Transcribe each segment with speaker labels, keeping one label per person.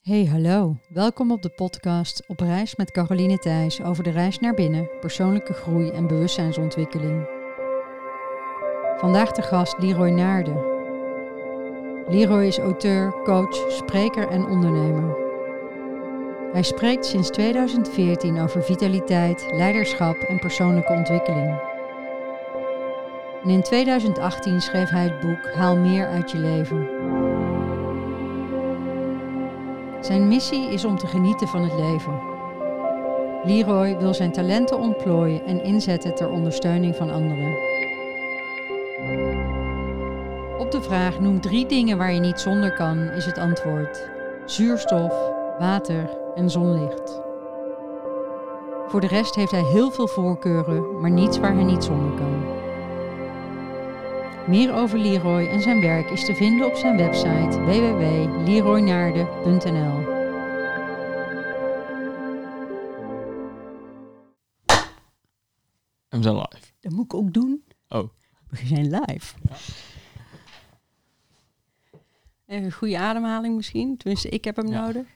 Speaker 1: Hey, hallo. Welkom op de podcast Op reis met Caroline Thijs over de reis naar binnen, persoonlijke groei en bewustzijnsontwikkeling. Vandaag de gast Leroy Naarden. Leroy is auteur, coach, spreker en ondernemer. Hij spreekt sinds 2014 over vitaliteit, leiderschap en persoonlijke ontwikkeling. En in 2018 schreef hij het boek Haal meer uit je leven. Zijn missie is om te genieten van het leven. Leroy wil zijn talenten ontplooien en inzetten ter ondersteuning van anderen. Op de vraag noem drie dingen waar je niet zonder kan, is het antwoord: zuurstof, water en zonlicht. Voor de rest heeft hij heel veel voorkeuren, maar niets waar hij niet zonder kan. Meer over Leroy en zijn werk is te vinden op zijn website www.leroynaarde.nl.
Speaker 2: we zijn live.
Speaker 1: Dat moet ik ook doen.
Speaker 2: Oh.
Speaker 1: We zijn live.
Speaker 2: Ja.
Speaker 1: Even een goede ademhaling misschien. Tenminste, ik heb hem
Speaker 2: Ja.
Speaker 1: nodig.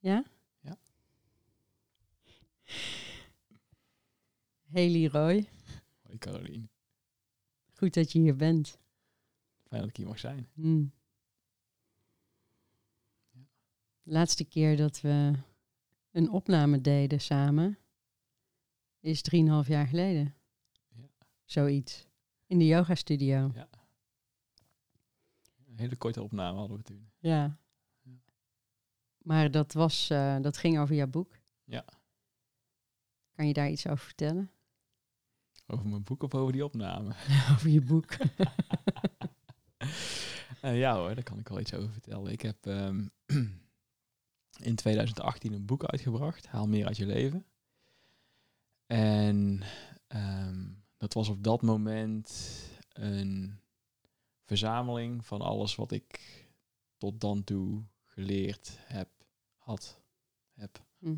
Speaker 1: Ja?
Speaker 2: Ja.
Speaker 1: Hey Leroy,
Speaker 2: Hoi Caroline.
Speaker 1: Goed dat je hier bent.
Speaker 2: Fijn dat ik hier mag zijn.
Speaker 1: Hmm. Laatste keer dat we een opname deden samen is drieënhalf jaar geleden.
Speaker 2: Ja.
Speaker 1: Zoiets. In de yoga studio.
Speaker 2: Een hele korte opname hadden we toen.
Speaker 1: Ja.
Speaker 2: Ja.
Speaker 1: Maar dat, was, eh, dat ging over jouw boek.
Speaker 2: Ja.
Speaker 1: Kan je daar iets over vertellen?
Speaker 2: Over mijn boek of over die opname?
Speaker 1: over je boek.
Speaker 2: Eh, ja hoor, daar kan ik wel iets over vertellen. Ik heb ehm, in 2018 een boek uitgebracht, Haal meer uit je leven. En ehm, dat was op dat moment een verzameling van alles wat ik tot dan toe geleerd heb, had, heb.
Speaker 1: Hm.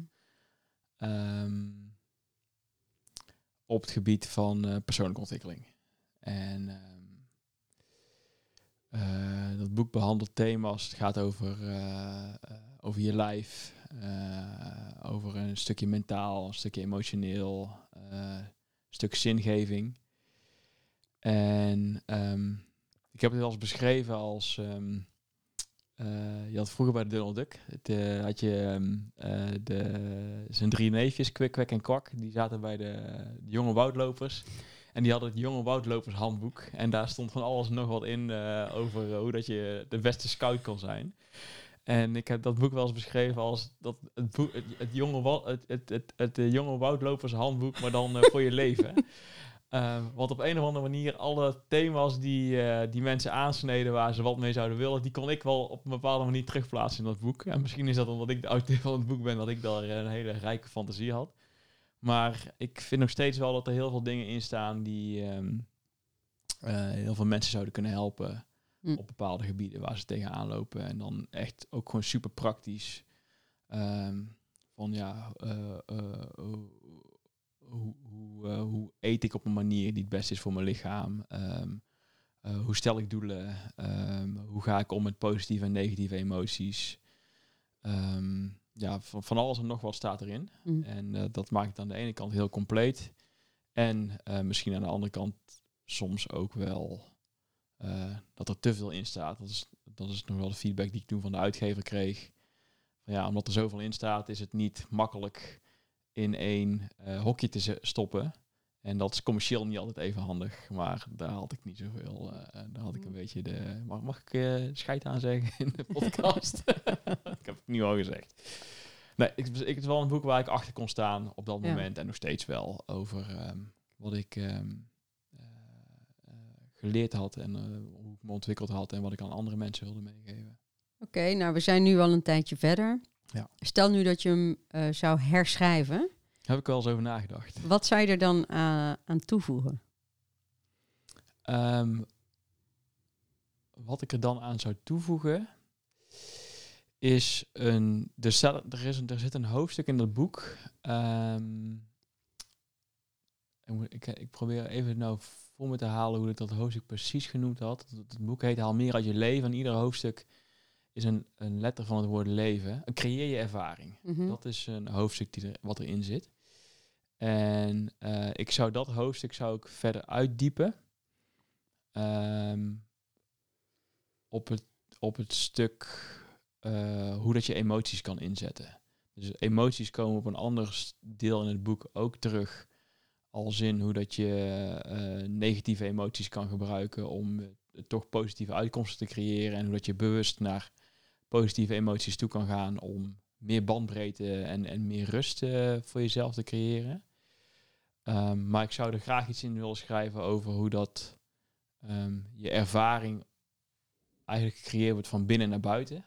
Speaker 2: Ehm, op het gebied van eh, persoonlijke ontwikkeling. En ehm, eh, dat boek behandelt thema's. Het gaat over, eh, over je lijf, over een stukje mentaal, een stukje emotioneel, een stuk zingeving. En ehm, ik heb het wel eens beschreven als. ehm, eh, je had vroeger bij de Donald Duck, eh, had je ehm, eh, de, zijn drie neefjes, Kwik, Kwek en Kwak, die zaten bij de, de jonge woudlopers. En die hadden het jonge woudlopers handboek. En daar stond van alles nog wat in over hoe dat je de beste scout kon zijn. En ik heb dat boek wel eens beschreven als dat het, het, het jonge, het, het, het, het, jonge woudlopers handboek, maar dan voor je leven. Uh, want op een of andere manier alle thema's die, eh, die mensen aansneden waar ze wat mee zouden willen, die kon ik wel op een bepaalde manier terugplaatsen in dat boek. En misschien is dat omdat ik de auteur van het boek ben, dat ik daar een hele rijke fantasie had. Maar ik vind nog steeds wel dat er heel veel dingen in staan die ehm, eh, heel veel mensen zouden kunnen helpen
Speaker 1: Hm.
Speaker 2: op bepaalde gebieden waar ze tegenaan lopen. En dan echt ook gewoon super praktisch. Ehm, van ja, eh, eh, hoe, hoe, eh, hoe eet ik op een manier die het beste is voor mijn lichaam? Ehm, eh, hoe stel ik doelen? Ehm, hoe ga ik om met positieve en negatieve emoties? Ehm, ja, van, van alles en nog wat staat erin.
Speaker 1: Hm.
Speaker 2: En eh, dat maakt het aan de ene kant heel compleet. En misschien aan de andere kant soms ook wel dat er te veel in staat. Dat is, dat is nog wel de feedback die ik toen van de uitgever kreeg. Ja, omdat er zoveel in staat, is het niet makkelijk in één eh, hokje te stoppen. En dat is commercieel niet altijd even handig. Maar daar had ik niet zoveel. eh daar had ik een beetje de. Mag, mag ik eh scheid aan zeggen in de podcast? ik heb het nu al gezegd. Nee, ik, ik, het is wel een boek waar ik achter kon staan op dat
Speaker 1: Ja.
Speaker 2: moment. En nog steeds wel over ehm, wat ik ehm, eh, eh, geleerd had. En hoe ik me ontwikkeld had. En wat ik aan andere mensen wilde meegeven.
Speaker 1: Oké, nou we zijn nu al een tijdje verder.
Speaker 2: Ja.
Speaker 1: Stel nu dat je hem eh, zou herschrijven.
Speaker 2: Heb ik wel eens over nagedacht.
Speaker 1: Wat zou je er dan eh, aan toevoegen?
Speaker 2: Ehm, wat ik er dan aan zou toevoegen, is een. Er, staat, er, is een, er zit een hoofdstuk in dat boek. ehm, ik, ik probeer even nou voor me te halen hoe ik dat hoofdstuk precies genoemd had. Het, het boek heet Haal meer uit je leven. En ieder hoofdstuk is een, een letter van het woord leven. Creëer je ervaring.
Speaker 1: Mhm.
Speaker 2: Dat is een hoofdstuk die er, wat erin zit. En eh, ik zou dat hoofdstuk zou ik verder uitdiepen. Ehm, op, het, op het stuk eh, hoe dat je emoties kan inzetten. Dus emoties komen op een ander deel in het boek ook terug. Als in hoe dat je eh, negatieve emoties kan gebruiken om toch positieve uitkomsten te creëren. En hoe dat je bewust naar positieve emoties toe kan gaan om meer bandbreedte en, en meer rust eh, voor jezelf te creëren. Ehm, maar ik zou er graag iets in willen schrijven over hoe dat ehm, je ervaring eigenlijk gecreëerd wordt van binnen naar buiten.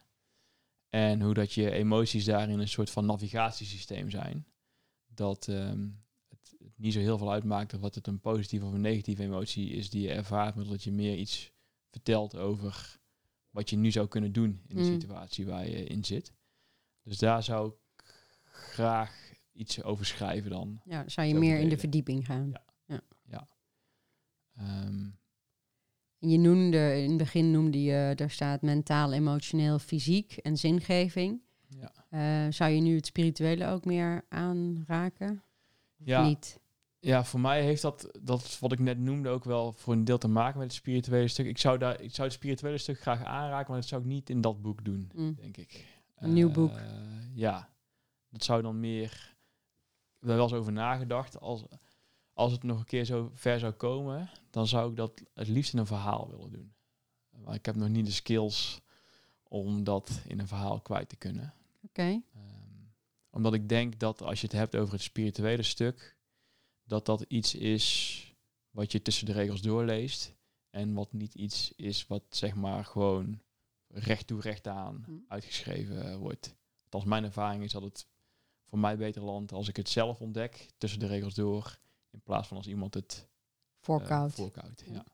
Speaker 2: En hoe dat je emoties daarin een soort van navigatiesysteem zijn. Dat ehm, het, het niet zo heel veel uitmaakt of wat het een positieve of een negatieve emotie is die je ervaart, maar dat je meer iets vertelt over wat je nu zou kunnen doen in de
Speaker 1: Mm.
Speaker 2: situatie waar je in zit. Dus daar zou ik graag iets over schrijven dan.
Speaker 1: Ja, zou je meer in de verdieping gaan.
Speaker 2: Ja. Ehm,
Speaker 1: En je noemde, in het begin noemde je, daar staat mentaal, emotioneel, fysiek en zingeving.
Speaker 2: ja.
Speaker 1: Eh, zou je nu het spirituele ook meer aanraken? Of
Speaker 2: Ja.
Speaker 1: niet?
Speaker 2: Ja, voor mij heeft dat, dat wat ik net noemde ook wel voor een deel te maken met het spirituele stuk. Ik zou, daar, ik zou het spirituele stuk graag aanraken, maar dat zou ik niet in dat boek doen,
Speaker 1: Mm.
Speaker 2: denk ik.
Speaker 1: Een nieuw
Speaker 2: Eh,
Speaker 1: boek.
Speaker 2: Ja, dat zou dan meer... Er wel eens over nagedacht. Als, als het nog een keer zo ver zou komen, dan zou ik dat het liefst in een verhaal willen doen. Maar ik heb nog niet de skills om dat in een verhaal kwijt te kunnen.
Speaker 1: Oké.
Speaker 2: Ehm, omdat ik denk dat als je het hebt over het spirituele stuk, dat dat iets is wat je tussen de regels doorleest. En wat niet iets is wat zeg maar gewoon recht toe recht aan
Speaker 1: Hm.
Speaker 2: uitgeschreven eh, wordt. Althans, mijn ervaring is dat het voor mij beter landt als ik het zelf ontdek tussen de regels door. In plaats van als iemand het eh,
Speaker 1: Voorkoud.
Speaker 2: Ja.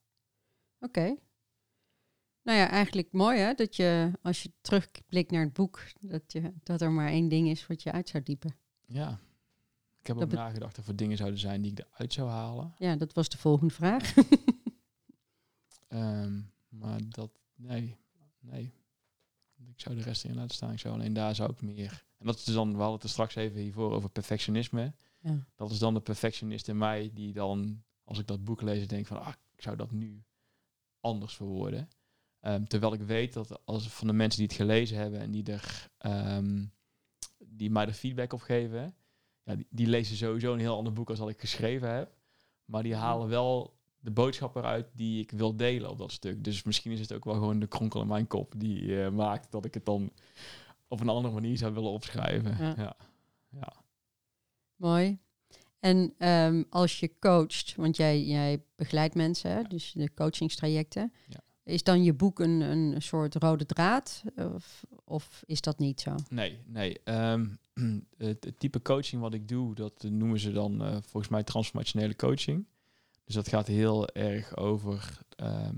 Speaker 1: Oké. Nou ja, eigenlijk mooi hè, dat je als je terugblikt naar het boek, dat, je, dat er maar één ding is wat je uit zou diepen.
Speaker 2: ja. Ik heb
Speaker 1: Dat
Speaker 2: ook nagedacht of er dingen zouden zijn die ik eruit zou halen.
Speaker 1: Ja, dat was de volgende vraag.
Speaker 2: Ehm, maar dat, nee, nee. Ik zou de rest erin laten staan. Ik zou alleen daar zou ik meer. En dat is dus dan, we hadden het er straks even hiervoor over perfectionisme.
Speaker 1: ja.
Speaker 2: Dat is dan de perfectionist in mij die dan, als ik dat boek lees, denk van, ah, ik zou dat nu anders verwoorden. Ehm, terwijl ik weet dat als van de mensen die het gelezen hebben en die er, ehm, die mij er feedback op geven, ja, die, die lezen sowieso een heel ander boek als dat ik geschreven heb. Maar die halen wel de boodschap eruit die ik wil delen op dat stuk. Dus misschien is het ook wel gewoon de kronkel in mijn kop die eh, maakt dat ik het dan op een andere manier zou willen opschrijven.
Speaker 1: Ja.
Speaker 2: Ja. Ja.
Speaker 1: Mooi. En ehm, als je coacht, want jij, jij begeleidt mensen,
Speaker 2: Ja.
Speaker 1: dus de coachingstrajecten, is dan je boek een, een soort rode draad? Of, of is dat niet zo?
Speaker 2: Nee, nee. Ehm, het, type coaching wat ik doe, dat noemen ze dan eh, volgens mij transformationele coaching. Dus dat gaat heel erg over ehm,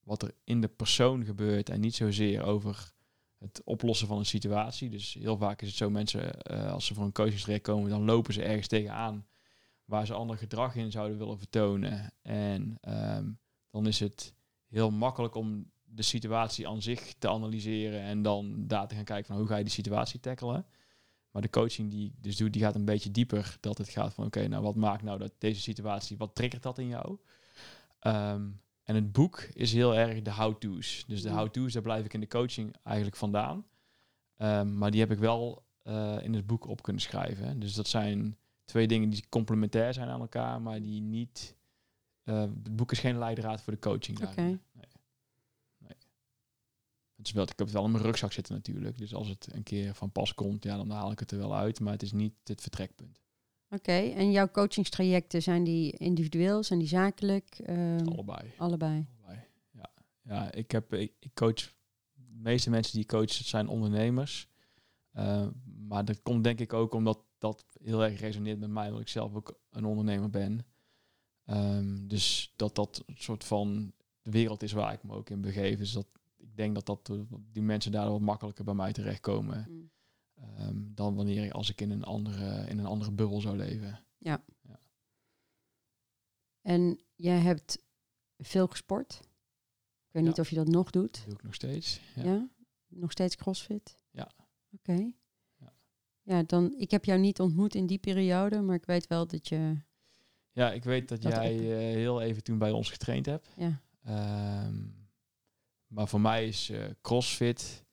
Speaker 2: wat er in de persoon gebeurt en niet zozeer over het oplossen van een situatie. Dus heel vaak is het zo, mensen eh, als ze voor een coachingstraject komen, dan lopen ze ergens tegenaan waar ze ander gedrag in zouden willen vertonen. En ehm, dan is het heel makkelijk om de situatie aan zich te analyseren en dan daar te gaan kijken van hoe ga je die situatie tackelen. Maar de coaching die ik dus doe, die gaat een beetje dieper. Dat het gaat van oké, nou wat maakt nou dat deze situatie, wat triggert dat in jou? Ehm, en het boek is heel erg de how-to's. Dus de
Speaker 1: Mm.
Speaker 2: how-to's, daar blijf ik in de coaching eigenlijk vandaan. Ehm, maar die heb ik wel eh, in het boek op kunnen schrijven. Dus dat zijn twee dingen die complementair zijn aan elkaar, maar die niet. eh, het boek is geen leidraad voor de coaching.
Speaker 1: Oké.
Speaker 2: nee. Het is wel, ik heb het wel in mijn rugzak zitten natuurlijk. Dus als het een keer van pas komt, ja, dan haal ik het er wel uit. Maar het is niet het vertrekpunt.
Speaker 1: Oké, en jouw coachingstrajecten, zijn die individueel, zijn die zakelijk? Ehm,
Speaker 2: Allebei.
Speaker 1: allebei.
Speaker 2: Allebei. Ja, ja ik, heb, ik, ik coach. De meeste mensen die ik coach zijn ondernemers. Eh, maar dat komt denk ik ook omdat dat heel erg resoneert met mij, omdat ik zelf ook een ondernemer ben. Ehm, dus dat dat een soort van de wereld is waar ik me ook in begeef. Dus dat denk dat, dat eh, die mensen daar wat makkelijker bij mij terechtkomen.
Speaker 1: Mm.
Speaker 2: ehm, dan wanneer als ik in een andere, in een andere bubbel zou leven.
Speaker 1: En jij hebt veel gesport. Ik weet
Speaker 2: Ja.
Speaker 1: niet of je dat nog doet.
Speaker 2: Dat doe ik nog steeds.
Speaker 1: Ja?
Speaker 2: Ja.
Speaker 1: Nog steeds crossfit?
Speaker 2: Ja.
Speaker 1: Oké.
Speaker 2: Ja.
Speaker 1: Ja, dan, ik heb jou niet ontmoet in die periode, maar ik weet wel dat je...
Speaker 2: Ja, ik weet dat,
Speaker 1: Dat
Speaker 2: jij eh, heel even toen bij ons getraind hebt.
Speaker 1: Ja.
Speaker 2: Ehm, maar voor mij is eh, CrossFit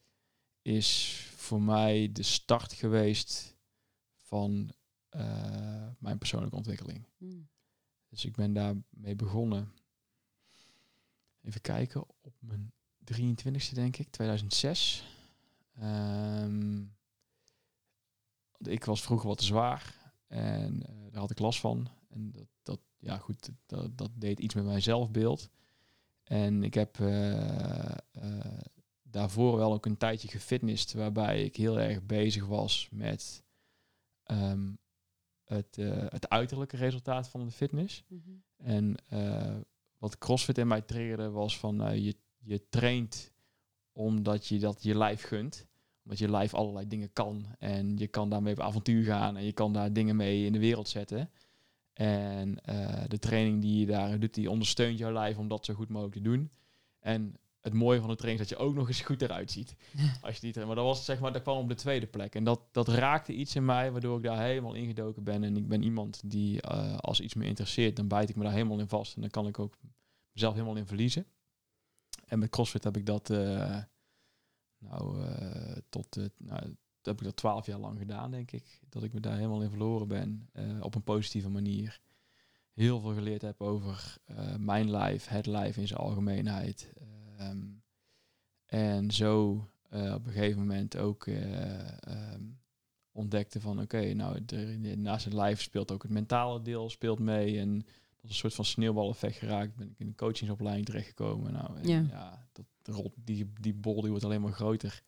Speaker 2: is voor mij de start geweest van eh, mijn persoonlijke ontwikkeling.
Speaker 1: Mm.
Speaker 2: Dus ik ben daarmee begonnen. Even kijken, op mijn 23ste denk ik, 2006. Ehm, ik was vroeger wat te zwaar en eh, daar had ik last van. En dat, dat ja goed, dat, dat deed iets met mijn zelfbeeld. En ik heb eh, eh, daarvoor wel ook een tijdje gefitnessd, waarbij ik heel erg bezig was met ehm, het, eh, het uiterlijke resultaat van de fitness.
Speaker 1: Mhm.
Speaker 2: En wat CrossFit in mij triggerde was van je, je traint omdat je dat je lijf gunt. Omdat je lijf allerlei dingen kan. En je kan daarmee op avontuur gaan. En je kan daar dingen mee in de wereld zetten. En eh, de training die je daar doet, die ondersteunt jouw lijf om dat zo goed mogelijk te doen. En het mooie van de training is dat je ook nog eens goed eruit ziet. Als je die maar dat was zeg maar, dat kwam op de tweede plek. En dat, dat raakte iets in mij, waardoor ik daar helemaal ingedoken ben. En ik ben iemand die, eh, als iets me interesseert, dan bijt ik me daar helemaal in vast. En dan kan ik ook mezelf helemaal in verliezen. En met CrossFit heb ik dat, eh, nou, tot, nou, heb ik dat twaalf jaar lang gedaan, denk ik. Dat ik me daar helemaal in verloren ben, eh, op een positieve manier. Heel veel geleerd heb over eh, mijn lijf, het lijf in zijn algemeenheid. Ehm, en zo eh, op een gegeven moment ook eh, ehm, ontdekte van oké, nou er, naast het lijf speelt ook het mentale deel speelt mee. En dat is een soort van sneeuwbaleffect geraakt. Ben ik in een coachingsopleiding terechtgekomen. Nou, en
Speaker 1: Ja.
Speaker 2: ja. dat die, die bol die wordt alleen maar groter.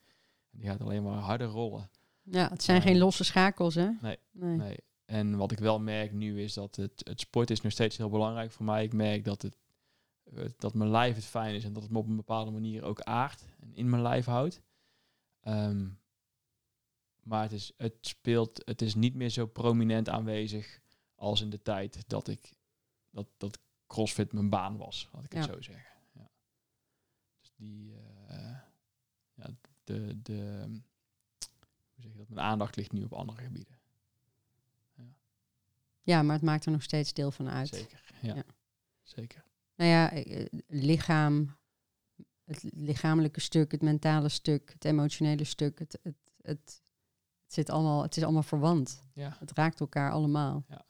Speaker 2: Die gaat alleen maar harder rollen.
Speaker 1: Ja, het zijn geen losse schakels, hè?
Speaker 2: Nee,
Speaker 1: Nee.
Speaker 2: Nee. En wat ik wel merk nu is dat het, het sport is nog steeds heel belangrijk voor mij. Ik merk dat, het, eh, dat mijn lijf het fijn is en dat het me op een bepaalde manier ook aardt en in mijn lijf houdt. Ehm, maar het, is, het speelt, het is niet meer zo prominent aanwezig als in de tijd dat ik dat, dat CrossFit mijn baan was, laat ik het zo zeggen. Ja. Dus die, eh, ja, de, de, hoe zeg je dat, mijn aandacht ligt nu op andere gebieden.
Speaker 1: Ja, maar het maakt er nog steeds deel van uit.
Speaker 2: Zeker, ja.
Speaker 1: Ja.
Speaker 2: Zeker.
Speaker 1: Nou ja, eh, eh, lichaam, het lichamelijke stuk, het mentale stuk, het emotionele stuk, het, het, het, het, zit allemaal, het is allemaal verwant.
Speaker 2: Ja,
Speaker 1: Het raakt elkaar allemaal.
Speaker 2: Ja.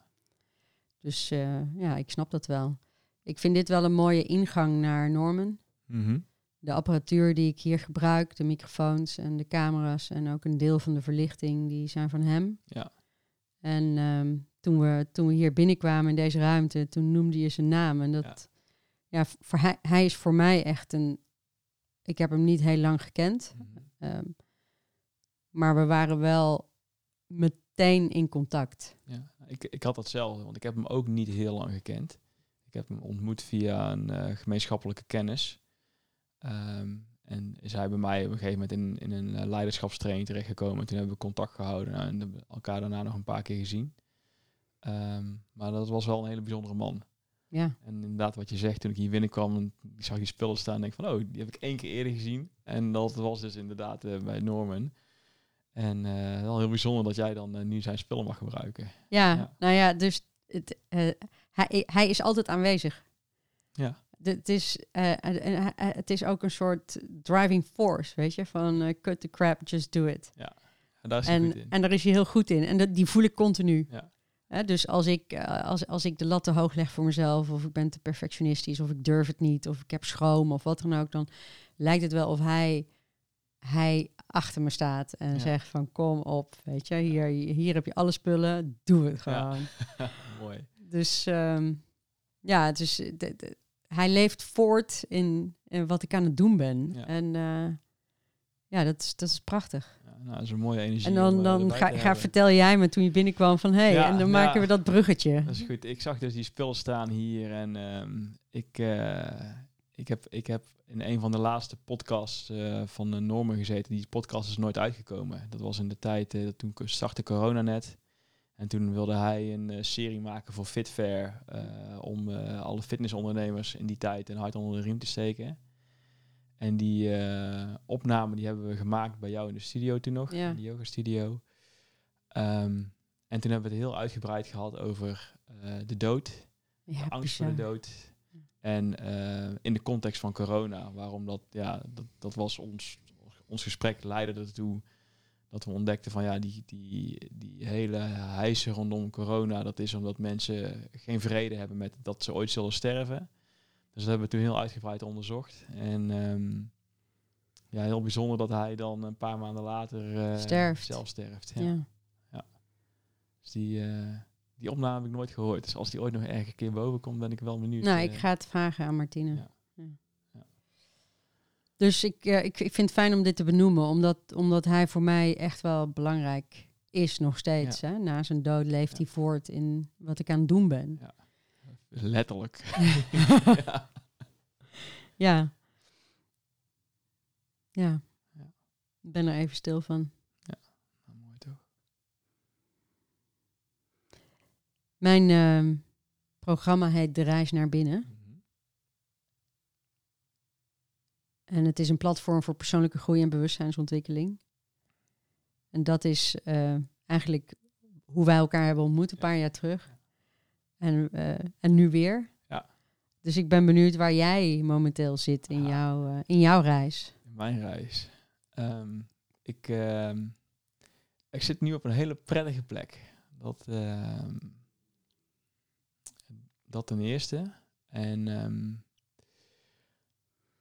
Speaker 1: Dus eh, ja, ik snap dat wel. Ik vind dit wel een mooie ingang naar Norman.
Speaker 2: Mhm.
Speaker 1: De apparatuur die ik hier gebruik, de microfoons en de camera's en ook een deel van de verlichting, die zijn van hem.
Speaker 2: ja.
Speaker 1: En ehm, toen, we, toen we hier binnenkwamen in deze ruimte, toen noemde je zijn naam. En dat, ja, voor hij, hij is voor mij echt een. Ik heb hem niet heel lang gekend,
Speaker 2: Mhm.
Speaker 1: ehm, maar we waren wel meteen in contact.
Speaker 2: ja. Ik, ik had datzelfde, want ik heb hem ook niet heel lang gekend. Ik heb hem ontmoet via een eh, gemeenschappelijke kennis. Ehm, en is hij bij mij op een gegeven moment in, in een eh, leiderschapstraining terechtgekomen. Toen hebben we contact gehouden nou, en elkaar daarna nog een paar keer gezien. Ehm, maar dat was wel een hele bijzondere man.
Speaker 1: Ja,
Speaker 2: En inderdaad, wat je zegt, toen ik hier binnenkwam, en ik zag die spullen staan, denk ik van, oh, die heb ik één keer eerder gezien. En dat was dus inderdaad eh, bij Norman. En eh, wel heel bijzonder dat jij dan nu zijn spullen mag gebruiken.
Speaker 1: ja,
Speaker 2: Ja.
Speaker 1: nou ja, dus het, hij, hij is altijd aanwezig.
Speaker 2: Ja.
Speaker 1: De- Het is, eh, hij- hij- het is ook een soort driving force, weet je, van eh, cut the crap, just do it.
Speaker 2: En daar is hij goed
Speaker 1: En,
Speaker 2: in.
Speaker 1: en daar is hij heel goed in. En dat, die voel ik continu.
Speaker 2: Ja.
Speaker 1: Dus als ik, eh, als, als ik de lat te hoog leg voor mezelf, of ik ben te perfectionistisch, of ik durf het niet, of ik heb schroom, of wat dan ook, dan lijkt het wel of hij, hij achter me staat en
Speaker 2: Ja.
Speaker 1: zegt van kom op, weet je, hier, hier heb je alle spullen, doe het
Speaker 2: Ja.
Speaker 1: gewoon.
Speaker 2: Mooi.
Speaker 1: Dus ehm, ja, het is, de- de- hij leeft voort in, in wat ik aan het doen ben.
Speaker 2: Ja.
Speaker 1: En eh, ja, dat is, dat is prachtig.
Speaker 2: Ja, nou, dat is een mooie energie.
Speaker 1: En dan,
Speaker 2: om, eh,
Speaker 1: ga, ga, vertel jij me toen je binnenkwam van hé, hey,
Speaker 2: Ja,
Speaker 1: en dan maken we dat bruggetje.
Speaker 2: Dat is goed. Ik zag dus die spullen staan hier en ehm, ik, eh, ik, heb, ik heb in een van de laatste podcasts van de Normen gezeten. Die podcast is nooit uitgekomen. Dat was in de tijd, uh, toen startte corona net. En toen wilde hij een uh, serie maken voor Fitfair. om alle fitnessondernemers in die tijd een hart onder de riem te steken. En die opname die hebben we gemaakt bij jou in de studio toen nog.
Speaker 1: Ja.
Speaker 2: In de yoga studio. Ehm, en toen hebben we het heel uitgebreid gehad over de dood.
Speaker 1: Ja,
Speaker 2: de angst voor de dood en uh, in de context van corona, waarom dat, ja, dat, dat was ons, ons gesprek leidde ertoe dat we ontdekten van ja, die, die, die hele hijsen rondom corona, dat is omdat mensen geen vrede hebben met dat ze ooit zullen sterven. Dus dat hebben we toen heel uitgebreid onderzocht. En um, ja, heel bijzonder dat hij dan een paar maanden later uh,
Speaker 1: sterft.
Speaker 2: zelf sterft. Ja.
Speaker 1: ja.
Speaker 2: ja. Dus die, uh, die opname heb ik nooit gehoord. Dus als die ooit nog ergens een keer boven komt, ben ik wel benieuwd.
Speaker 1: Nou, ik ga het vragen aan Martine.
Speaker 2: Ja.
Speaker 1: Dus ik, uh, ik, ik vind het fijn om dit te benoemen, omdat, omdat hij voor mij echt wel belangrijk is nog steeds. Hè? Na zijn dood leeft hij voort in wat ik aan het doen ben.
Speaker 2: Letterlijk.
Speaker 1: ja. ja. Ja. Ik ben er even stil van.
Speaker 2: Nou, mooi toch?
Speaker 1: Mijn uh, programma heet De Reis naar Binnen. En het is een platform voor persoonlijke groei en bewustzijnsontwikkeling. En dat is uh, eigenlijk hoe wij elkaar hebben ontmoet een paar jaar terug. En, uh, en nu weer.
Speaker 2: Ja.
Speaker 1: Dus ik ben benieuwd waar jij momenteel zit in,
Speaker 2: Ah.
Speaker 1: jouw, uh, in jouw reis.
Speaker 2: In mijn reis. Um, ik, um, ik zit nu op een hele prettige plek. Dat, um, dat ten eerste. En um,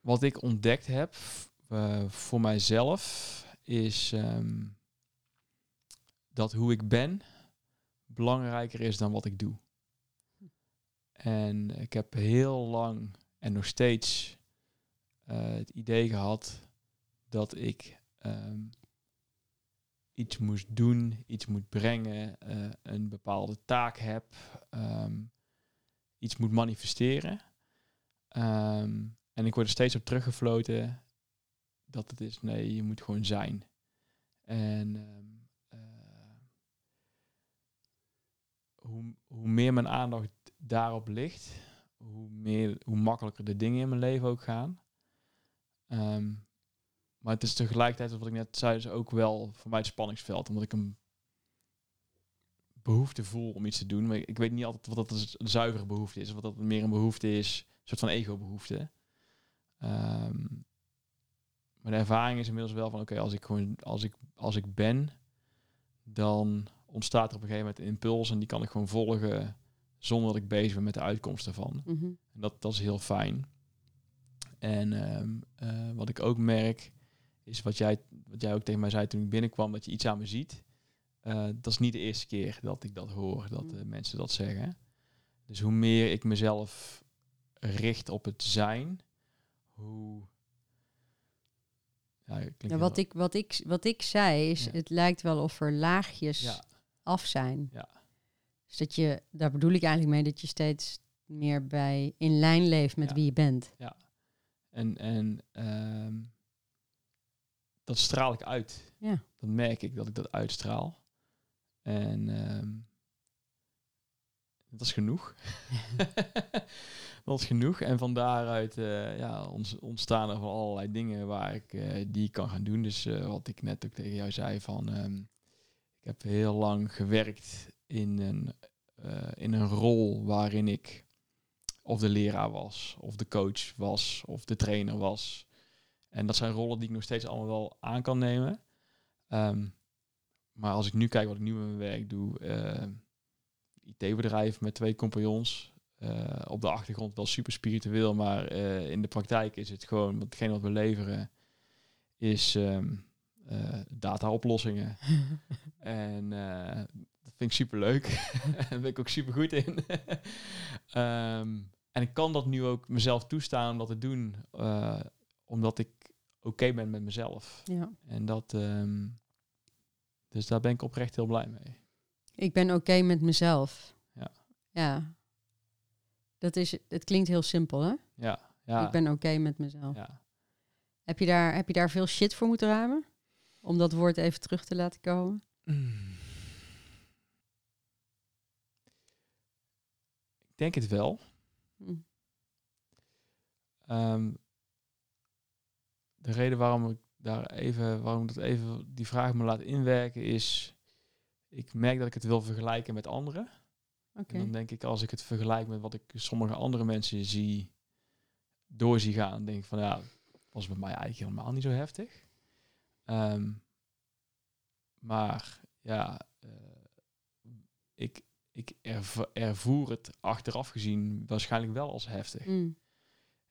Speaker 2: wat ik ontdekt heb uh, voor mijzelf is um, dat hoe ik ben belangrijker is dan wat ik doe. En ik heb heel lang en nog steeds uh, het idee gehad dat ik um, iets moest doen, iets moet brengen, uh, een bepaalde taak heb, um, iets moet manifesteren. En ik word er steeds op teruggefloten dat het is, nee, je moet gewoon zijn. En uh, hoe, hoe meer mijn aandacht daarop ligt, hoe, meer, hoe makkelijker de dingen in mijn leven ook gaan. Um, maar het is tegelijkertijd, wat ik net zei, is ook wel voor mij het spanningsveld. Omdat ik een behoefte voel om iets te doen. Maar ik weet niet altijd wat dat een zuivere behoefte is. Of wat dat meer een behoefte is. Een soort van ego-behoefte. Um, maar de ervaring is inmiddels wel van... Oké, okay, als ik gewoon als ik, als ik ben... Dan ontstaat er op een gegeven moment een impuls. En die kan ik gewoon volgen... Zonder dat ik bezig ben met de uitkomst ervan.
Speaker 1: Mm -hmm.
Speaker 2: En dat, dat is heel fijn. En um, uh, wat ik ook merk is wat jij, wat jij ook tegen mij zei toen ik binnenkwam, dat je iets aan me ziet. Uh, dat is niet de eerste keer dat ik dat hoor, dat uh, mensen dat zeggen. Dus hoe meer ik mezelf richt op het zijn, hoe...
Speaker 1: Ja, ja, wat, ik, wat, ik, wat ik zei is, ja. het lijkt wel of er laagjes af zijn.
Speaker 2: Ja.
Speaker 1: Dus dat je, daar bedoel ik eigenlijk mee, dat je steeds meer bij in lijn leeft met wie je bent.
Speaker 2: Ja. En, en um, dat straal ik uit.
Speaker 1: Ja.
Speaker 2: Dan merk ik dat ik dat uitstraal. En um, dat is genoeg. is genoeg. En van daaruit uh, ja, ontstaan er van allerlei dingen waar ik uh, die kan gaan doen. Dus uh, wat ik net ook tegen jou zei van... Um, ik heb heel lang gewerkt in een, in een rol waarin ik of de leraar was, of de coach was, of de trainer was. En dat zijn rollen die ik nog steeds allemaal wel aan kan nemen. Um, maar als ik nu kijk wat ik nu met mijn werk doe, IT-bedrijf met twee compagnons. Uh, op de achtergrond wel super spiritueel, maar uh, in de praktijk is het gewoon, hetgeen wat we leveren, is um, data-oplossingen. en dat vind ik super leuk. Daar ben ik ook super goed in. um, en ik kan dat nu ook mezelf toestaan om dat te doen, uh, omdat ik oké okay ben met mezelf.
Speaker 1: Ja.
Speaker 2: En dat, um, dus daar ben ik oprecht heel blij mee.
Speaker 1: Ik ben oké okay met mezelf.
Speaker 2: Ja.
Speaker 1: Ja. Dat is, het klinkt heel simpel, hè?
Speaker 2: Ja, Ja,
Speaker 1: Ik ben oké met mezelf.
Speaker 2: ja.
Speaker 1: Heb, je daar, heb je daar veel shit voor moeten ruimen? Om dat woord even terug te laten komen?
Speaker 2: Mm. Ik denk het wel.
Speaker 1: Hm.
Speaker 2: Ehm, de reden waarom ik daar even, waarom ik dat even die vraag me laat inwerken is, ik merk dat ik het wil vergelijken met anderen. En dan denk ik, als ik het vergelijk met wat ik sommige andere mensen zie, door zie gaan, denk ik van ja, was bij mij eigenlijk helemaal niet zo heftig. Ehm, maar ja, eh, ik, ik erv- ervoer het achteraf gezien waarschijnlijk wel als heftig.
Speaker 1: Hm.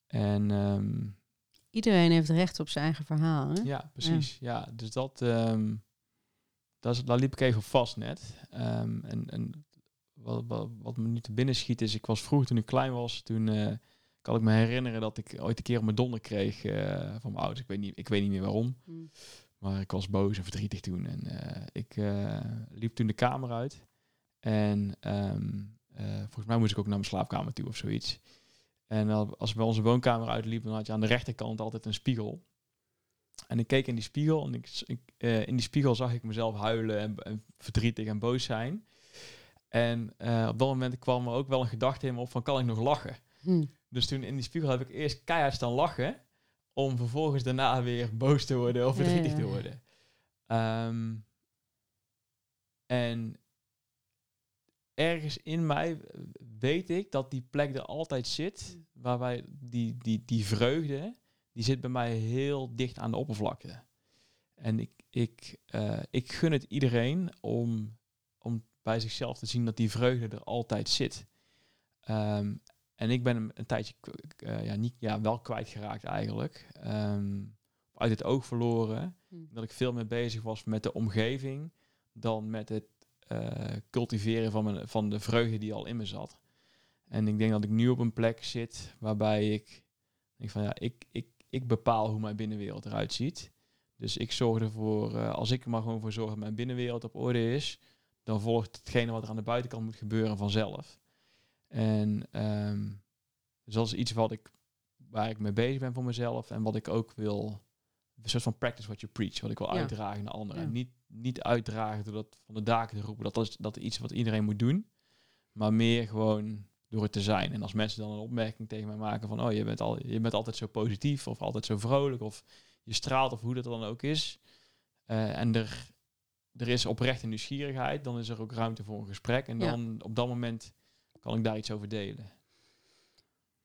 Speaker 2: En ehm,
Speaker 1: Iedereen heeft recht op zijn eigen verhaal. Hè?
Speaker 2: ja, precies. Ja, dus dat, ehm, dat is, daar liep ik even op vast net. En en wat, wat, wat me nu te binnen schiet is, ik was vroeger toen ik klein was, toen eh, kan ik me herinneren dat ik ooit een keer op mijn donder kreeg eh, van mijn ouders. Ik weet, niet, ik weet niet meer waarom,
Speaker 1: Hm.
Speaker 2: maar ik was boos en verdrietig toen. En eh, ik liep toen de kamer uit. En ehm, eh, volgens mij moest ik ook naar mijn slaapkamer toe of zoiets. En al- als ik bij onze woonkamer uitliep, dan had je aan de rechterkant altijd een spiegel. En ik keek in die spiegel en ik, ik, in die spiegel zag ik mezelf huilen en, en verdrietig en boos zijn. En eh, op dat moment kwam er ook wel een gedachte in me op van kan ik nog lachen?
Speaker 1: Hm.
Speaker 2: Dus toen in die spiegel heb ik eerst keihard staan lachen. Om vervolgens daarna weer boos te worden of verdrietig
Speaker 1: ja,
Speaker 2: te worden. Ehm, en ergens in mij weet ik dat die plek er altijd zit. Waarbij die, die, die vreugde, die zit bij mij heel dicht aan de oppervlakte. En ik, ik, eh, ik gun het iedereen om, om bij zichzelf te zien dat die vreugde er altijd zit. Ehm, en ik ben hem een tijdje eh, ja, niet, ja, wel kwijtgeraakt eigenlijk. Ehm, uit het oog verloren.
Speaker 1: Hm.
Speaker 2: Dat ik veel meer bezig was met de omgeving dan met het eh, cultiveren van, mijn, van de vreugde die al in me zat. En ik denk dat ik nu op een plek zit waarbij ik denk van ja, ik, ik, ik bepaal hoe mijn binnenwereld eruit ziet. Dus ik zorg ervoor, eh, als ik er maar gewoon voor zorg dat mijn binnenwereld op orde is, dan volgt hetgene wat er aan de buitenkant moet gebeuren vanzelf. En dus dat is iets wat ik, waar ik mee bezig ben voor mezelf en wat ik ook wil, een soort van practice what you preach, wat ik wil
Speaker 1: Ja.
Speaker 2: uitdragen naar anderen.
Speaker 1: Ja.
Speaker 2: Niet, niet uitdragen door dat van de daken te roepen, dat is, dat is iets wat iedereen moet doen, maar meer gewoon door het te zijn. En als mensen dan een opmerking tegen mij maken van, oh, je bent, al, je bent altijd zo positief of altijd zo vrolijk of je straalt of hoe dat dan ook is. eh, en er, er is oprechte nieuwsgierigheid, dan is er ook ruimte voor een gesprek. En
Speaker 1: Ja.
Speaker 2: dan op dat moment kan ik daar iets over delen.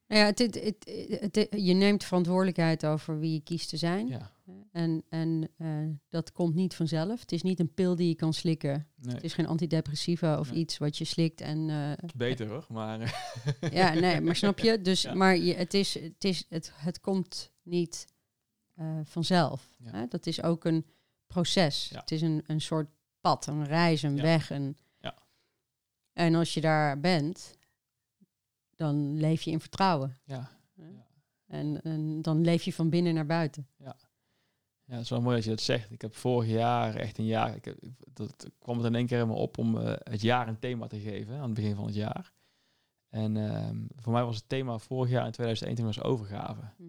Speaker 1: Nou ja, het, het, je neemt verantwoordelijkheid over wie je kiest te zijn.
Speaker 2: Ja,
Speaker 1: En, en eh, dat komt niet vanzelf. Het is niet een pil die je kan slikken.
Speaker 2: nee,
Speaker 1: Het is geen antidepressiva of
Speaker 2: Nee.
Speaker 1: iets wat je slikt. En, eh,
Speaker 2: het is beter hoor, maar eh,
Speaker 1: ja, nee, maar snap je? Dus,
Speaker 2: Ja.
Speaker 1: maar je, het, is, het, is, het, het komt niet vanzelf.
Speaker 2: Ja.
Speaker 1: Hè? Dat is ook een proces.
Speaker 2: Ja.
Speaker 1: Het is een, een soort pad, een reis, een
Speaker 2: Ja.
Speaker 1: weg. Een...
Speaker 2: Ja.
Speaker 1: En als je daar bent, dan leef je in vertrouwen.
Speaker 2: ja.
Speaker 1: En, en dan leef je van binnen naar buiten.
Speaker 2: Ja, het is wel mooi dat je dat zegt. Ik heb vorig jaar, echt een jaar, ik, dat kwam het in één keer helemaal op om eh, het jaar een thema te geven aan het begin van het jaar. En ehm, voor mij was het thema vorig jaar in 2021 was overgave.
Speaker 1: Hm.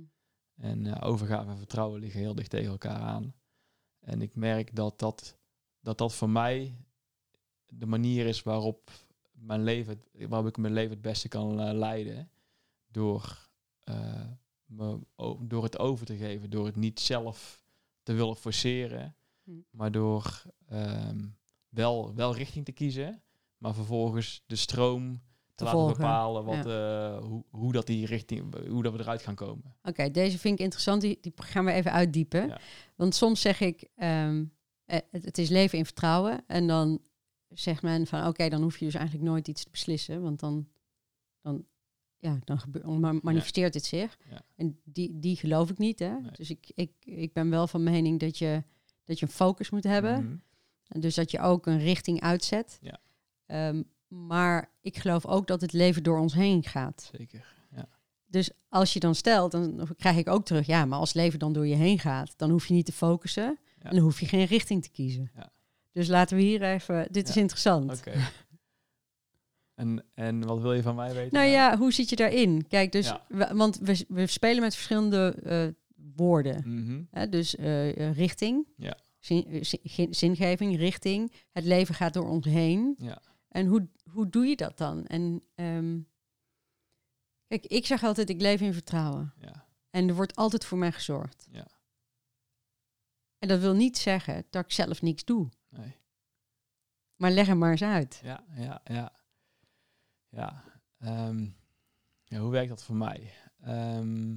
Speaker 2: En eh, overgave en vertrouwen liggen heel dicht tegen elkaar aan. En ik merk dat dat, dat, dat voor mij de manier is waarop, mijn leven, waarop ik mijn leven het beste kan eh, leiden. Door, eh, me, door het over te geven, door het niet zelf te willen forceren,
Speaker 1: Hm.
Speaker 2: maar door ehm, wel, wel richting te kiezen, maar vervolgens de stroom te,
Speaker 1: Te
Speaker 2: laten
Speaker 1: volgen,
Speaker 2: bepalen wat, eh, hoe, hoe, dat die richting, hoe dat we eruit gaan komen.
Speaker 1: Oké, deze vind ik interessant. Die, die gaan we even uitdiepen.
Speaker 2: Ja.
Speaker 1: Want soms zeg ik, ehm, eh, het, het is leven in vertrouwen. En dan zegt men van, oké, dan hoef je dus eigenlijk nooit iets te beslissen. Want dan, dan, ja, dan gebe- manifesteert het zich. En die, die geloof ik niet. Hè?
Speaker 2: Nee.
Speaker 1: Dus ik, ik, ik ben wel van mening dat je, dat je een focus moet hebben.
Speaker 2: Mhm.
Speaker 1: En dus dat je ook een richting uitzet.
Speaker 2: Ja.
Speaker 1: Ehm, maar ik geloof ook dat het leven door ons heen gaat.
Speaker 2: Zeker. Ja.
Speaker 1: Dus als je dan stelt, dan krijg ik ook terug, ja, maar als leven dan door je heen gaat, dan hoef je niet te focussen
Speaker 2: Ja.
Speaker 1: en dan hoef je geen richting te kiezen.
Speaker 2: Ja.
Speaker 1: Dus laten we hier even, dit is interessant.
Speaker 2: Oké. En, en wat wil je van mij weten?
Speaker 1: Nou ja, hoe zit je daarin? Kijk, dus, we- want we, we spelen met verschillende eh, woorden.
Speaker 2: Mhm.
Speaker 1: Hè? Dus eh, eh, richting,
Speaker 2: Ja.
Speaker 1: zin, zin- ge- zingeving, richting. Het leven gaat door ons heen.
Speaker 2: Ja.
Speaker 1: En hoe, hoe doe je dat dan? En ehm, kijk, ik zeg altijd, ik leef in vertrouwen.
Speaker 2: Ja.
Speaker 1: En er wordt altijd voor mij gezorgd.
Speaker 2: Ja.
Speaker 1: En dat wil niet zeggen dat ik zelf niks doe.
Speaker 2: Nee.
Speaker 1: Maar leg hem maar eens uit.
Speaker 2: Ja, ja, ja. Ja. ehm, ja, hoe werkt dat voor mij? Ehm,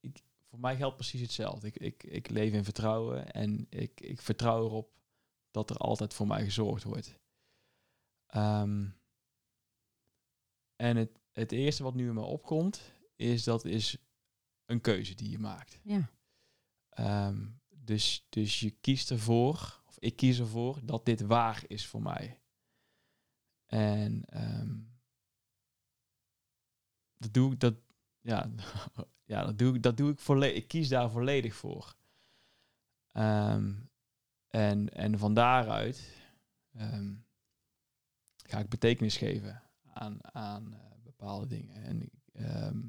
Speaker 2: ik, voor mij geldt precies hetzelfde. Ik, ik, ik leef in vertrouwen en ik, ik vertrouw erop dat er altijd voor mij gezorgd wordt. Ehm, en het, het eerste wat nu in me opkomt, is dat is een keuze die je maakt.
Speaker 1: Ja.
Speaker 2: Ehm, dus, dus je kiest ervoor, of ik kies ervoor, dat dit waar is voor mij. En ehm, dat doe ik, dat, ja, ja, dat doe ik, dat doe ik volledig. Ik kies daar volledig voor. Ehm, en, en van daaruit ehm, ga ik betekenis geven aan, aan eh, bepaalde dingen. En ehm,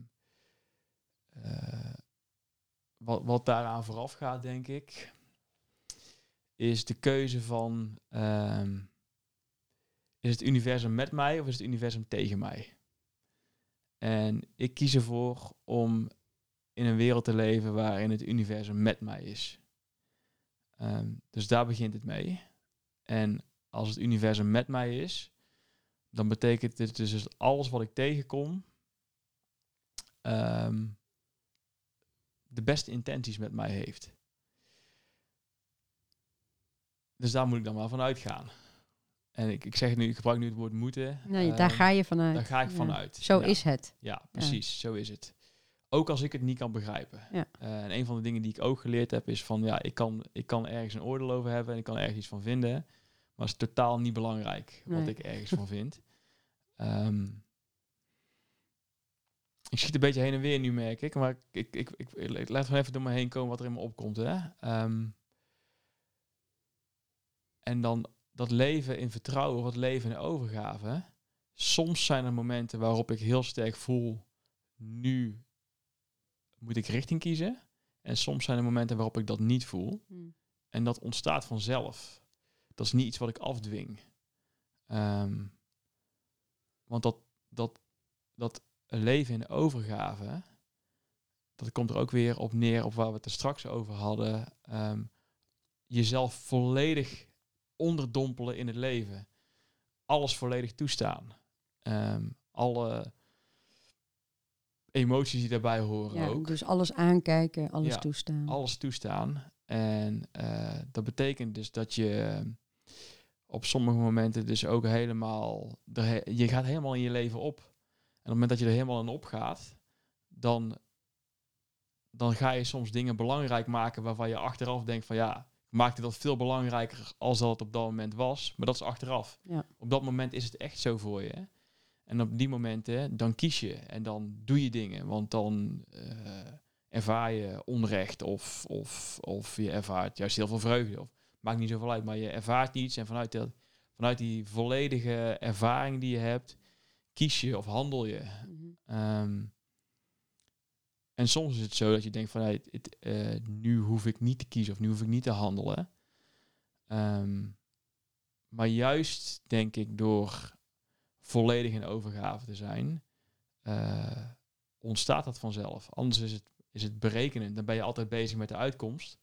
Speaker 2: eh, wat, wat daaraan vooraf gaat, denk ik, is de keuze van ehm, is het universum met mij of is het universum tegen mij? En ik kies ervoor om in een wereld te leven waarin het universum met mij is. Ehm, dus daar begint het mee. En als het universum met mij is, dan betekent dit dus alles wat ik tegenkom, ehm, de beste intenties met mij heeft. Dus daar moet ik dan maar van uitgaan. En ik, ik zeg nu, ik gebruik nu het woord moeten.
Speaker 1: Nee, daar
Speaker 2: Ehm,
Speaker 1: ga je vanuit.
Speaker 2: daar ga ik
Speaker 1: Ja.
Speaker 2: vanuit.
Speaker 1: Zo
Speaker 2: Ja.
Speaker 1: is het.
Speaker 2: Ja, precies. Zo is het. Ook als ik het niet kan begrijpen.
Speaker 1: Ja.
Speaker 2: Eh, en een van de dingen die ik ook geleerd heb is van ja, ik kan, ik kan ergens een oordeel over hebben en ik kan ergens iets van vinden. Maar het is totaal niet belangrijk wat
Speaker 1: Nee.
Speaker 2: ik ergens van vind. Ehm, ik schiet een beetje heen en weer nu, merk ik. Maar ik, ik, ik, ik, laat gewoon even door me heen komen wat er in me opkomt. Hè? Ehm, en dan dat leven in vertrouwen, het leven in overgave. Soms zijn er momenten waarop ik heel sterk voel, nu moet ik richting kiezen. En soms zijn er momenten waarop ik dat niet voel.
Speaker 1: Hm.
Speaker 2: En dat ontstaat vanzelf. Dat is niet iets wat ik afdwing. Ehm, want dat, dat, dat leven in overgave, dat komt er ook weer op neer op waar we het er straks over hadden. Ehm, jezelf volledig onderdompelen in het leven. Alles volledig toestaan. Ehm, alle emoties die daarbij horen
Speaker 1: Ja,
Speaker 2: ook
Speaker 1: dus alles aankijken, alles
Speaker 2: Ja,
Speaker 1: toestaan.
Speaker 2: alles toestaan. En eh, dat betekent dus dat je eh, op sommige momenten dus ook helemaal... he- je gaat helemaal in je leven op. En op het moment dat je er helemaal in opgaat, dan, dan ga je soms dingen belangrijk maken waarvan je achteraf denkt van ja, ik maakte dat veel belangrijker als dat het op dat moment was. Maar dat is achteraf.
Speaker 1: Ja.
Speaker 2: Op dat moment is het echt zo voor je. En op die momenten, dan kies je en dan doe je dingen. Want dan eh, ervaar je onrecht of, of, of je ervaart juist heel veel vreugde. Of, maakt niet zoveel uit, maar je ervaart iets. En vanuit, dat, vanuit die volledige ervaring die je hebt, kies je of handel je.
Speaker 1: Mhm.
Speaker 2: Ehm, en soms is het zo dat je denkt van hey, het, eh, nu hoef ik niet te kiezen of nu hoef ik niet te handelen. Ehm, maar juist denk ik door volledig in overgave te zijn, eh, ontstaat dat vanzelf. Anders is het, is het berekenen. Dan ben je altijd bezig met de uitkomst.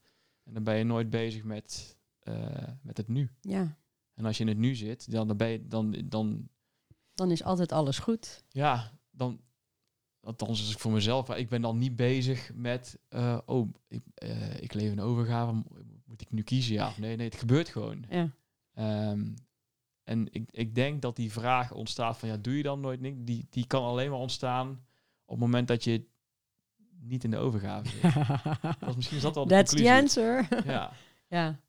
Speaker 2: En dan ben je nooit bezig met, eh, met het nu.
Speaker 1: Ja,
Speaker 2: En als je in het nu zit, dan, dan ben je dan, dan
Speaker 1: dan is altijd alles goed.
Speaker 2: ja, dan, althans als ik voor mezelf, ik ben dan niet bezig met, eh, oh, ik, ik leef in overgave, mo- moet ik nu kiezen, ja of nee? Nee, het gebeurt gewoon.
Speaker 1: Ja,
Speaker 2: Ehm, en ik, ik denk dat die vraag ontstaat van, ja, doe je dan nooit niks? Die, die kan alleen maar ontstaan op het moment dat je niet in de overgave zit. Dat is, misschien is dat wel de
Speaker 1: that's the answer.
Speaker 2: Ja,
Speaker 1: ja.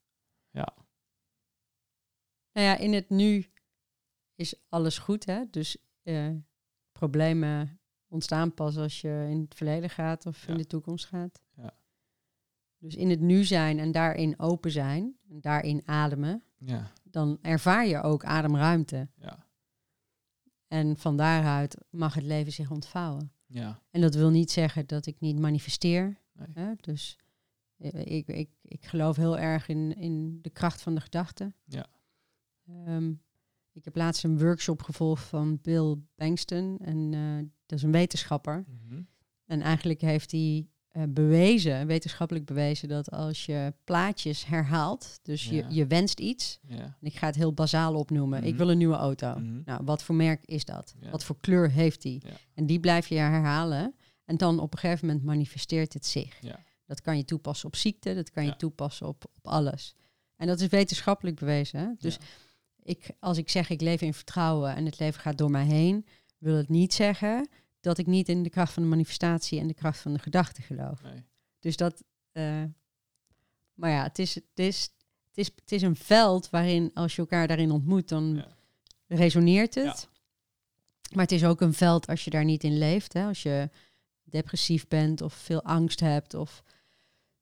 Speaker 2: Ja.
Speaker 1: Nou ja, in het nu is alles goed, hè? Dus eh, problemen ontstaan pas als je in het verleden gaat of in de toekomst gaat.
Speaker 2: Ja.
Speaker 1: Dus in het nu zijn en daarin open zijn, en daarin ademen,
Speaker 2: ja,
Speaker 1: dan ervaar je ook ademruimte.
Speaker 2: Ja.
Speaker 1: En van daaruit mag het leven zich ontvouwen.
Speaker 2: Ja.
Speaker 1: En dat wil niet zeggen dat ik niet manifesteer.
Speaker 2: Nee.
Speaker 1: Hè? Dus eh, ik, ik, ik geloof heel erg in, in de kracht van de gedachte.
Speaker 2: Ja.
Speaker 1: Ehm, ik heb laatst een workshop gevolgd van Bill Bankston. En eh, dat is een wetenschapper.
Speaker 2: Mhm.
Speaker 1: En eigenlijk heeft hij eh, bewezen, wetenschappelijk bewezen, dat als je plaatjes herhaalt, dus
Speaker 2: Ja.
Speaker 1: je, je wenst iets,
Speaker 2: Ja.
Speaker 1: en ik ga het heel bazaal opnoemen, ik
Speaker 2: Mhm.
Speaker 1: wil een nieuwe auto.
Speaker 2: Mhm.
Speaker 1: Nou, wat voor merk is dat?
Speaker 2: Ja.
Speaker 1: Wat voor kleur heeft die? En die blijf je herhalen. En dan op een gegeven moment manifesteert het zich. Dat kan je toepassen op ziekte, dat kan je toepassen op, op alles. En dat is wetenschappelijk bewezen. Hè? Dus ik, als ik zeg ik leef in vertrouwen en het leven gaat door mij heen, wil het niet zeggen dat ik niet in de kracht van de manifestatie en de kracht van de gedachte geloof.
Speaker 2: Nee.
Speaker 1: Dus dat. eh, maar ja, het is, het, is, het, is, het is een veld waarin als je elkaar daarin ontmoet, dan
Speaker 2: Ja.
Speaker 1: resoneert het. Maar het is ook een veld als je daar niet in leeft. Hè? Als je depressief bent of veel angst hebt of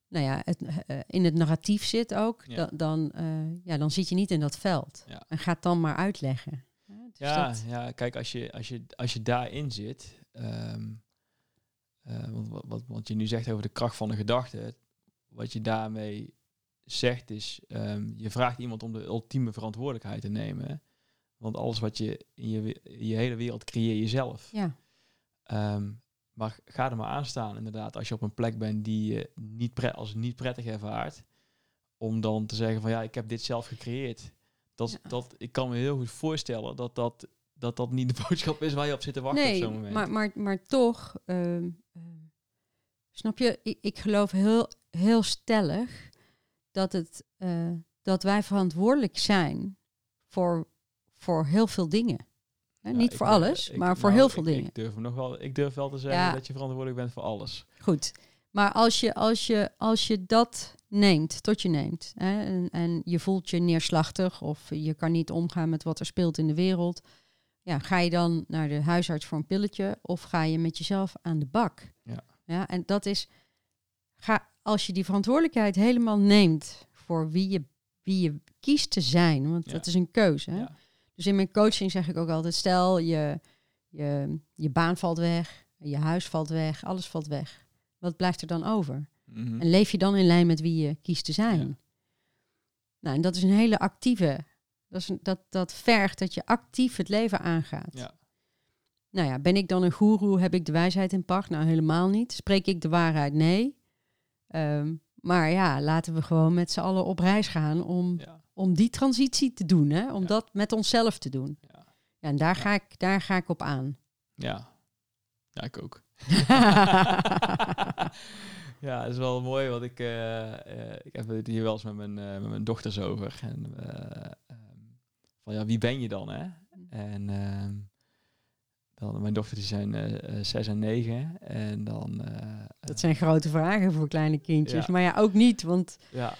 Speaker 1: nou ja, het, eh, in het narratief zit ook,
Speaker 2: Ja.
Speaker 1: da- dan, eh, ja, dan zit je niet in dat veld.
Speaker 2: Ja.
Speaker 1: En ga het dan maar uitleggen. Hè? Dus
Speaker 2: Ja,
Speaker 1: dat-
Speaker 2: ja, kijk, als je, als je, als je daarin zit, want wat, wat, wat je nu zegt over de kracht van de gedachte, wat je daarmee zegt is, ehm, je vraagt iemand om de ultieme verantwoordelijkheid te nemen. hè. Want alles wat je in je, in je hele wereld creëer je zelf.
Speaker 1: ja,
Speaker 2: Ehm, maar ga er maar aan staan, inderdaad, als je op een plek bent die je niet als niet prettig ervaart, om dan te zeggen van ja, ik heb dit zelf gecreëerd. Dat,
Speaker 1: Ja.
Speaker 2: dat, ik kan me heel goed voorstellen dat dat, dat dat niet de boodschap is waar je op zit te wachten op
Speaker 1: nee,
Speaker 2: zo'n moment.
Speaker 1: maar, maar, maar toch, ehm, ehm, snap je, ik, ik geloof heel, heel stellig dat, het, eh, dat wij verantwoordelijk zijn voor, voor heel veel dingen.
Speaker 2: Ja,
Speaker 1: niet voor
Speaker 2: durf-
Speaker 1: alles,
Speaker 2: ik-
Speaker 1: maar voor
Speaker 2: nou,
Speaker 1: heel veel dingen.
Speaker 2: Ik durf, hem nog wel, ik durf wel te zeggen
Speaker 1: Ja.
Speaker 2: dat je verantwoordelijk bent voor alles.
Speaker 1: Goed. Maar als je, als je, als je dat neemt, tot je neemt, hè, en, en je voelt je neerslachtig of je kan niet omgaan met wat er speelt in de wereld, ja, ga je dan naar de huisarts voor een pilletje of ga je met jezelf aan de bak?
Speaker 2: Ja.
Speaker 1: Ja, en dat is, ga, als je die verantwoordelijkheid helemaal neemt voor wie je, wie je kiest te zijn, want
Speaker 2: Ja.
Speaker 1: dat is een keuze. Hè?
Speaker 2: Ja.
Speaker 1: Dus in mijn coaching zeg ik ook altijd, stel je, je, je baan valt weg, je huis valt weg, alles valt weg. Wat blijft er dan over?
Speaker 2: Mhm.
Speaker 1: En leef je dan in lijn met wie je kiest te zijn?
Speaker 2: Ja.
Speaker 1: Nou, en dat is een hele actieve. Dat, is dat, dat vergt dat je actief het leven aangaat.
Speaker 2: Ja.
Speaker 1: Nou ja, ben ik dan een goeroe? Heb ik de wijsheid in pacht? Nou, helemaal niet. Spreek ik de waarheid? Nee. Ehm, maar ja, laten we gewoon met z'n allen op reis gaan om,
Speaker 2: Ja.
Speaker 1: om die transitie te doen. Hè? Om
Speaker 2: Ja.
Speaker 1: dat met onszelf te doen.
Speaker 2: Ja.
Speaker 1: Ja, en daar, ga ik, daar ga ik op aan.
Speaker 2: Ja. ja, ik ook. ja, dat is wel mooi, want ik, eh, eh, ik heb het hier wel eens met mijn, eh, met mijn dochters over. En, van ja, wie ben je dan, hè? En ehm, dan, mijn dochters die zijn eh, zes en negen. En dan... eh,
Speaker 1: dat zijn grote vragen voor kleine kindjes.
Speaker 2: Ja.
Speaker 1: Maar ja, ook niet, want...
Speaker 2: Ja,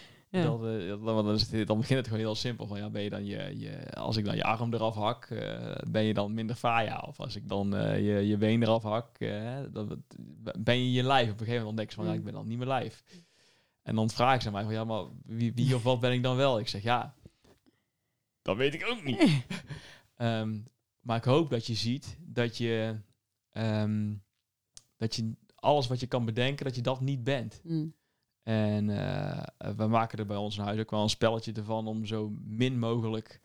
Speaker 2: dat- dan, is het- dan begint het gewoon heel simpel. Van, ja, ben je dan je, je, als ik dan je arm eraf hak, ben je dan minder faya? Of als ik dan je, je been eraf hak, dan ben je je lijf. Op een gegeven moment ontdek je van, ja,
Speaker 1: Mm.
Speaker 2: ik ben dan niet mijn lijf. En dan vragen ze mij van, ja, maar wie, wie of wat ben ik dan wel? Ik zeg, ja, dat weet ik ook niet. Ehm, maar ik hoop dat je ziet dat je, ehm, dat je alles wat je kan bedenken, dat je dat niet bent.
Speaker 1: Mm.
Speaker 2: En eh, we maken er bij ons in huis ook wel een spelletje ervan om zo min mogelijk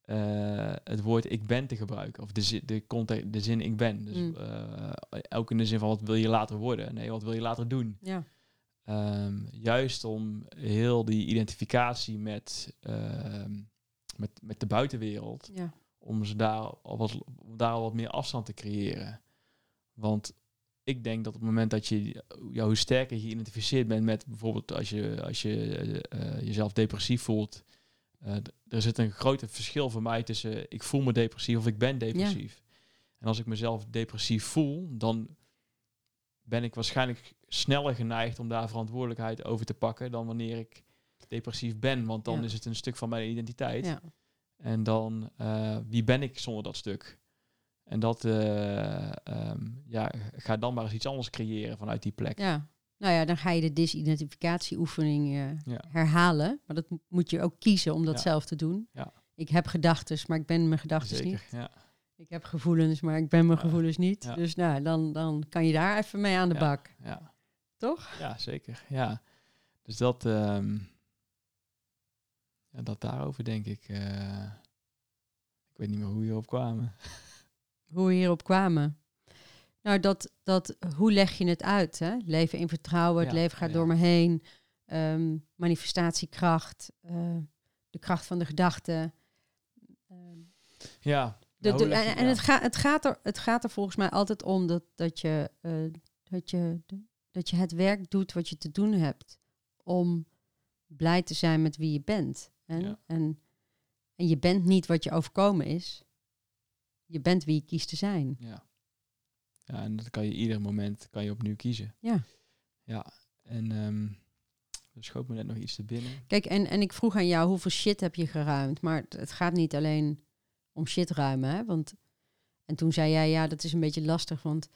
Speaker 2: eh, het woord ik ben te gebruiken. Of de, zin, de, context, de zin ik ben. Dus
Speaker 1: Mm.
Speaker 2: eh, ook in de zin van wat wil je later worden? Nee, wat wil je later doen?
Speaker 1: Ja.
Speaker 2: Ehm, juist om heel die identificatie met, ehm, met, met de buitenwereld,
Speaker 1: ja.
Speaker 2: om ze daar al wat, daar al wat meer afstand te creëren. Want ik denk dat op het moment dat je ja, hoe sterker je geïdentificeerd bent met bijvoorbeeld als je, als je eh, eh, jezelf depressief voelt, eh, er zit een groot verschil voor mij tussen ik voel me depressief of ik ben depressief. En als ik mezelf depressief voel, dan ben ik waarschijnlijk sneller geneigd om daar verantwoordelijkheid over te pakken dan wanneer ik depressief ben. Want dan
Speaker 1: Ja.
Speaker 2: is het een stuk van mijn identiteit.
Speaker 1: Ja.
Speaker 2: En dan, eh, wie ben ik zonder dat stuk? En dat, eh, ehm, ja, ga dan maar eens iets anders creëren vanuit die plek.
Speaker 1: ja. Nou ja, dan ga je de disidentificatieoefening
Speaker 2: Ja.
Speaker 1: herhalen. Maar dat mo- moet je ook kiezen om dat
Speaker 2: Ja.
Speaker 1: zelf te doen.
Speaker 2: Ja.
Speaker 1: ik heb gedachten, maar ik ben mijn gedachten niet.
Speaker 2: ja.
Speaker 1: Ik heb gevoelens, maar ik ben mijn gevoelens niet. Dus nou, dan, dan kan je daar even mee aan de bak.
Speaker 2: Ja.
Speaker 1: Toch?
Speaker 2: Ja, zeker. Ja. Dus dat, ehm, ja, dat daarover denk ik. eh, ik weet niet meer hoe we hierop kwamen.
Speaker 1: Hoe we hierop kwamen. Nou, dat, dat, hoe leg je het uit? Hè? Leven in vertrouwen, het
Speaker 2: Ja,
Speaker 1: leven gaat
Speaker 2: ja.
Speaker 1: door me heen. ehm, manifestatiekracht, eh, de kracht van de gedachten.
Speaker 2: Ja.
Speaker 1: De,
Speaker 2: nou,
Speaker 1: de- en en het, gaat het, gaat er, het gaat er volgens mij altijd om dat, dat, je, eh, dat, je, dat je het werk doet wat je te doen hebt. Om blij te zijn met wie je bent. En,
Speaker 2: Ja.
Speaker 1: en, en je bent niet wat je overkomen is. Je bent wie je kiest te zijn.
Speaker 2: Ja. Ja, en dat kan je ieder moment kan je opnieuw kiezen.
Speaker 1: Ja.
Speaker 2: Ja. En ehm er schoot me net nog iets te binnen.
Speaker 1: Kijk, en, en ik vroeg aan jou hoeveel shit heb je geruimd. Maar het, het gaat niet alleen om shit ruimen. Hè? Want, en toen zei jij, ja, dat is een beetje lastig. Want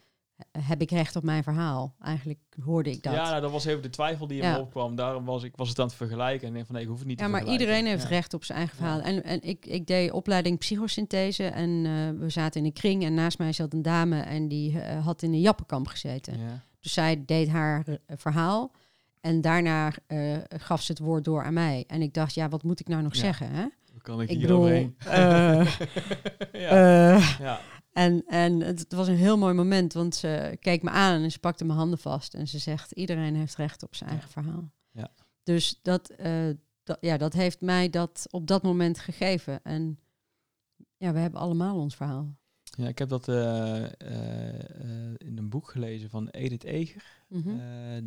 Speaker 1: heb ik recht op mijn verhaal? Eigenlijk hoorde ik dat.
Speaker 2: Ja, nou, dat was even de twijfel die in
Speaker 1: Ja.
Speaker 2: me opkwam. Daarom was ik was het aan het vergelijken. En ik denk van nee, ik hoef het niet
Speaker 1: Ja,
Speaker 2: te
Speaker 1: maar iedereen heeft
Speaker 2: Ja.
Speaker 1: recht op zijn eigen verhaal.
Speaker 2: Ja.
Speaker 1: En, en ik, ik deed opleiding psychosynthese en eh, we zaten in een kring en naast mij zat een dame en die eh, had in een jappenkamp gezeten.
Speaker 2: Ja.
Speaker 1: Dus zij deed haar eh, verhaal en daarna eh, gaf ze het woord door aan mij. En ik dacht, ja, wat moet ik nou nog
Speaker 2: Ja.
Speaker 1: zeggen? Hè?
Speaker 2: Hoe kan ik,
Speaker 1: Ik
Speaker 2: hier
Speaker 1: bedoel, eh,
Speaker 2: ja.
Speaker 1: En en het, was een heel mooi moment, want ze keek me aan en ze pakte mijn handen vast en ze zegt, iedereen heeft recht op zijn
Speaker 2: Ja.
Speaker 1: eigen verhaal.
Speaker 2: Ja.
Speaker 1: Dus dat, eh, dat, ja, dat heeft mij dat op dat moment gegeven. En ja, we hebben allemaal ons verhaal.
Speaker 2: Ja, ik heb dat eh, eh, in een boek gelezen van Edith Eger.
Speaker 1: Mhm.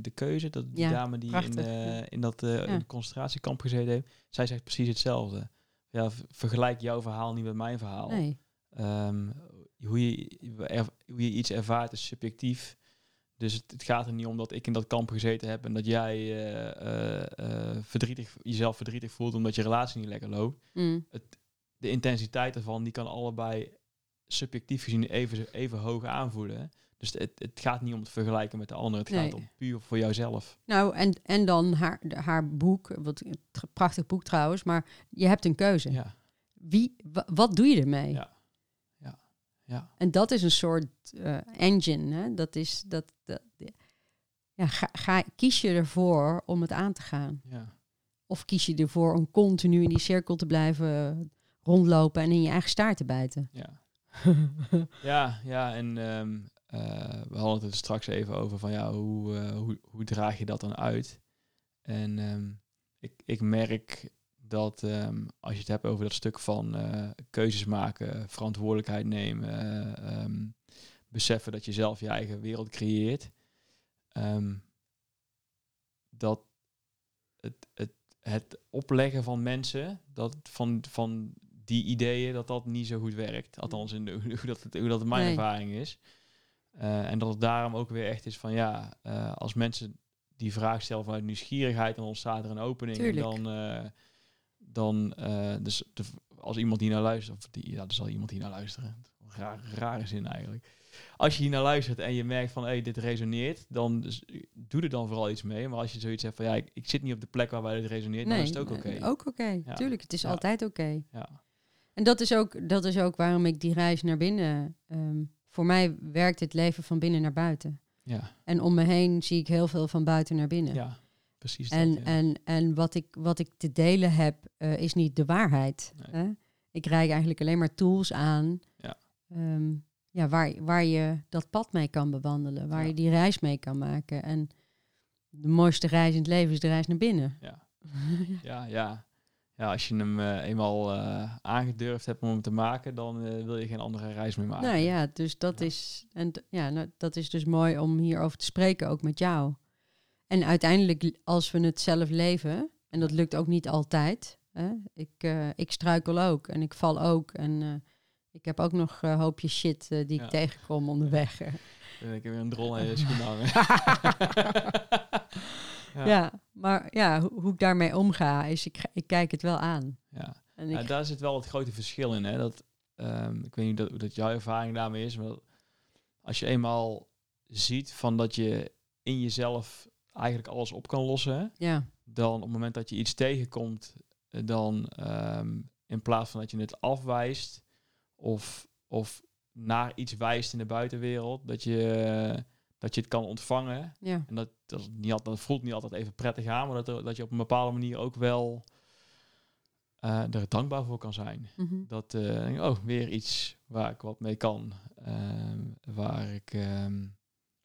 Speaker 2: De keuze, dat die
Speaker 1: Ja,
Speaker 2: dame die in,
Speaker 1: prachtig,
Speaker 2: in dat in concentratiekamp gezeten heeft. Zij zegt precies hetzelfde. Ja, vergelijk jouw verhaal niet met mijn verhaal.
Speaker 1: nee,
Speaker 2: Ehm, hoe, je, hoe je iets ervaart is subjectief. Dus het, het gaat er niet om dat ik in dat kamp gezeten heb en dat jij eh, eh, eh, verdrietig, jezelf verdrietig voelt omdat je relatie niet lekker loopt.
Speaker 1: Mm,
Speaker 2: De intensiteit ervan, die kan allebei subjectief gezien even, even hoog aanvoelen. Dus het, het gaat niet om te vergelijken met de ander. Het
Speaker 1: Nee.
Speaker 2: gaat om puur voor jouzelf.
Speaker 1: Nou, en, en dan haar, haar boek, wat een prachtig boek trouwens, maar je hebt een keuze.
Speaker 2: Ja,
Speaker 1: Wie, wa- wat doe je ermee?
Speaker 2: Ja. Ja.
Speaker 1: En dat is een soort eh, engine. Hè? Dat is dat. dat ja, ga, ga, kies je ervoor om het aan te gaan?
Speaker 2: ja.
Speaker 1: Of kies je ervoor om continu in die cirkel te blijven rondlopen en in je eigen staart te bijten?
Speaker 2: Ja, ja, ja en ehm, eh, we hadden het er straks even over van ja, hoe, eh, hoe, hoe draag je dat dan uit? En ehm, ik, ik merk dat ehm, als je het hebt over dat stuk van eh, keuzes maken, verantwoordelijkheid nemen, eh, ehm, beseffen dat je zelf je eigen wereld creëert, ehm, dat het, het, het opleggen van mensen, dat van, van die ideeën, dat dat niet zo goed werkt. Althans, in de, hoe, dat, het- hoe dat mijn
Speaker 1: Nee.
Speaker 2: ervaring is. Eh, en dat het daarom ook weer echt is van ja, als mensen die vraag stellen vanuit nieuwsgierigheid, dan ontstaat er een opening.
Speaker 1: Tuurlijk.
Speaker 2: En dan, dan eh, dus de, als iemand hier naar luistert, of die, ja, er zal iemand hier naar luisteren. Raar, rare zin eigenlijk. Als je hier naar luistert en je merkt van, hey, dit resoneert, dan dus, doe er dan vooral iets mee. Maar als je zoiets hebt van, ja, ik, ik zit niet op de plek waarbij dit resoneert, dan is het ook oké.
Speaker 1: ook oké.
Speaker 2: Ja.
Speaker 1: Tuurlijk, het is
Speaker 2: Ja.
Speaker 1: altijd oké.
Speaker 2: Ja,
Speaker 1: En dat is, ook, dat is ook waarom ik die reis naar binnen. ehm, voor mij werkt het leven van binnen naar buiten.
Speaker 2: ja,
Speaker 1: En om me heen zie ik heel veel van buiten naar binnen.
Speaker 2: ja, precies.
Speaker 1: en
Speaker 2: dat, ja.
Speaker 1: en, en wat, ik, wat ik te delen heb, eh, is niet de waarheid.
Speaker 2: Nee.
Speaker 1: Hè? Ik reik eigenlijk alleen maar tools aan.
Speaker 2: Ja.
Speaker 1: ehm, ja, waar, waar je dat pad mee kan bewandelen. Waar
Speaker 2: Ja.
Speaker 1: je die reis mee kan maken. En de mooiste reis in het leven is de reis naar binnen.
Speaker 2: Ja. ja, ja. Ja, als je hem eh, eenmaal eh, aangedurfd hebt om hem te maken, dan wil je geen andere reis meer maken.
Speaker 1: Nou ja, dus dat is en ja, nou, dat is dus mooi om hierover te spreken, ook met jou. En uiteindelijk, als we het zelf leven, en dat lukt ook niet altijd. Hè? Ik, eh, ik struikel ook en ik val ook. En eh, ik heb ook nog een hoopje shit eh, die
Speaker 2: Ja.
Speaker 1: ik tegenkom onderweg.
Speaker 2: Heb ik weer een drol aan je schoen hangen.
Speaker 1: ja.
Speaker 2: ja.
Speaker 1: maar ja, hoe, hoe ik daarmee omga, is ik, ik kijk het wel aan.
Speaker 2: ja.
Speaker 1: En
Speaker 2: Ja,
Speaker 1: ik,
Speaker 2: daar zit wel het grote verschil in. Hè? Dat, ehm, ik weet niet dat, dat jouw ervaring daarmee is, maar als je eenmaal ziet van dat je in jezelf eigenlijk alles op kan lossen,
Speaker 1: ja,
Speaker 2: dan op het moment dat je iets tegenkomt, eh, dan ehm, in plaats van dat je het afwijst of, of naar iets wijst in de buitenwereld, dat je, dat je het kan ontvangen.
Speaker 1: Ja.
Speaker 2: En dat, dat, niet altijd, dat voelt niet altijd even prettig aan, maar dat, dat je op een bepaalde manier ook wel eh er dankbaar voor kan zijn.
Speaker 1: Mhm.
Speaker 2: Dat, ik, oh, weer iets waar ik wat mee kan. Ehm, waar ik, ehm,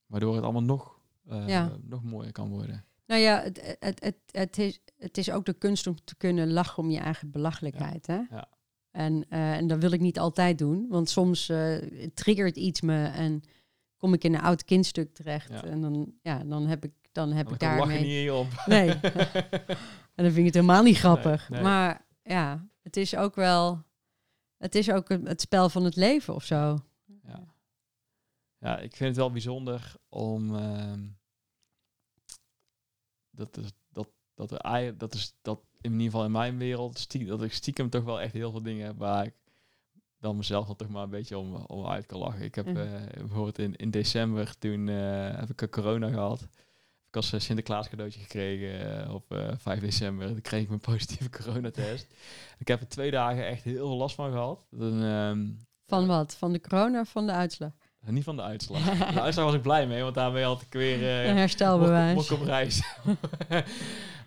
Speaker 2: waardoor het allemaal nog, eh,
Speaker 1: Ja.
Speaker 2: nog mooier kan worden.
Speaker 1: Nou ja, het, het, het, het, is, het is ook de kunst om te kunnen lachen om je eigen belachelijkheid. Hè?
Speaker 2: Ja.
Speaker 1: En, eh, en dat wil ik niet altijd doen, want soms eh, triggert iets me en kom ik in een oud kindstuk terecht.
Speaker 2: Ja.
Speaker 1: En dan, ja, dan heb ik, dan heb
Speaker 2: Dan
Speaker 1: ik
Speaker 2: kan lach je
Speaker 1: daarmee...
Speaker 2: niet hierop.
Speaker 1: Nee. En dan vind ik het helemaal niet grappig.
Speaker 2: nee.
Speaker 1: Maar ja, het is ook wel... Het is ook het spel van het leven of zo.
Speaker 2: Ja. ik vind het wel bijzonder om ehm, dat, is, dat, dat, er, dat is dat in ieder geval in mijn wereld stie- dat ik stiekem toch wel echt heel veel dingen heb waar ik dan mezelf dan toch maar een beetje om, om uit kan lachen. Ik heb
Speaker 1: Mhm.
Speaker 2: eh, bijvoorbeeld in, in december toen eh, heb ik een corona gehad. Ik als Sinterklaas cadeautje gekregen eh, op eh 5 december. Toen kreeg ik mijn positieve coronatest. ik heb er twee dagen echt heel veel last van gehad. Dan, ehm,
Speaker 1: Van wat? Van de corona of van de uitslag?
Speaker 2: niet van de uitslag. De uitslag was ik blij mee, want daarmee had ik weer... eh,
Speaker 1: een herstelbewijs.
Speaker 2: op reis.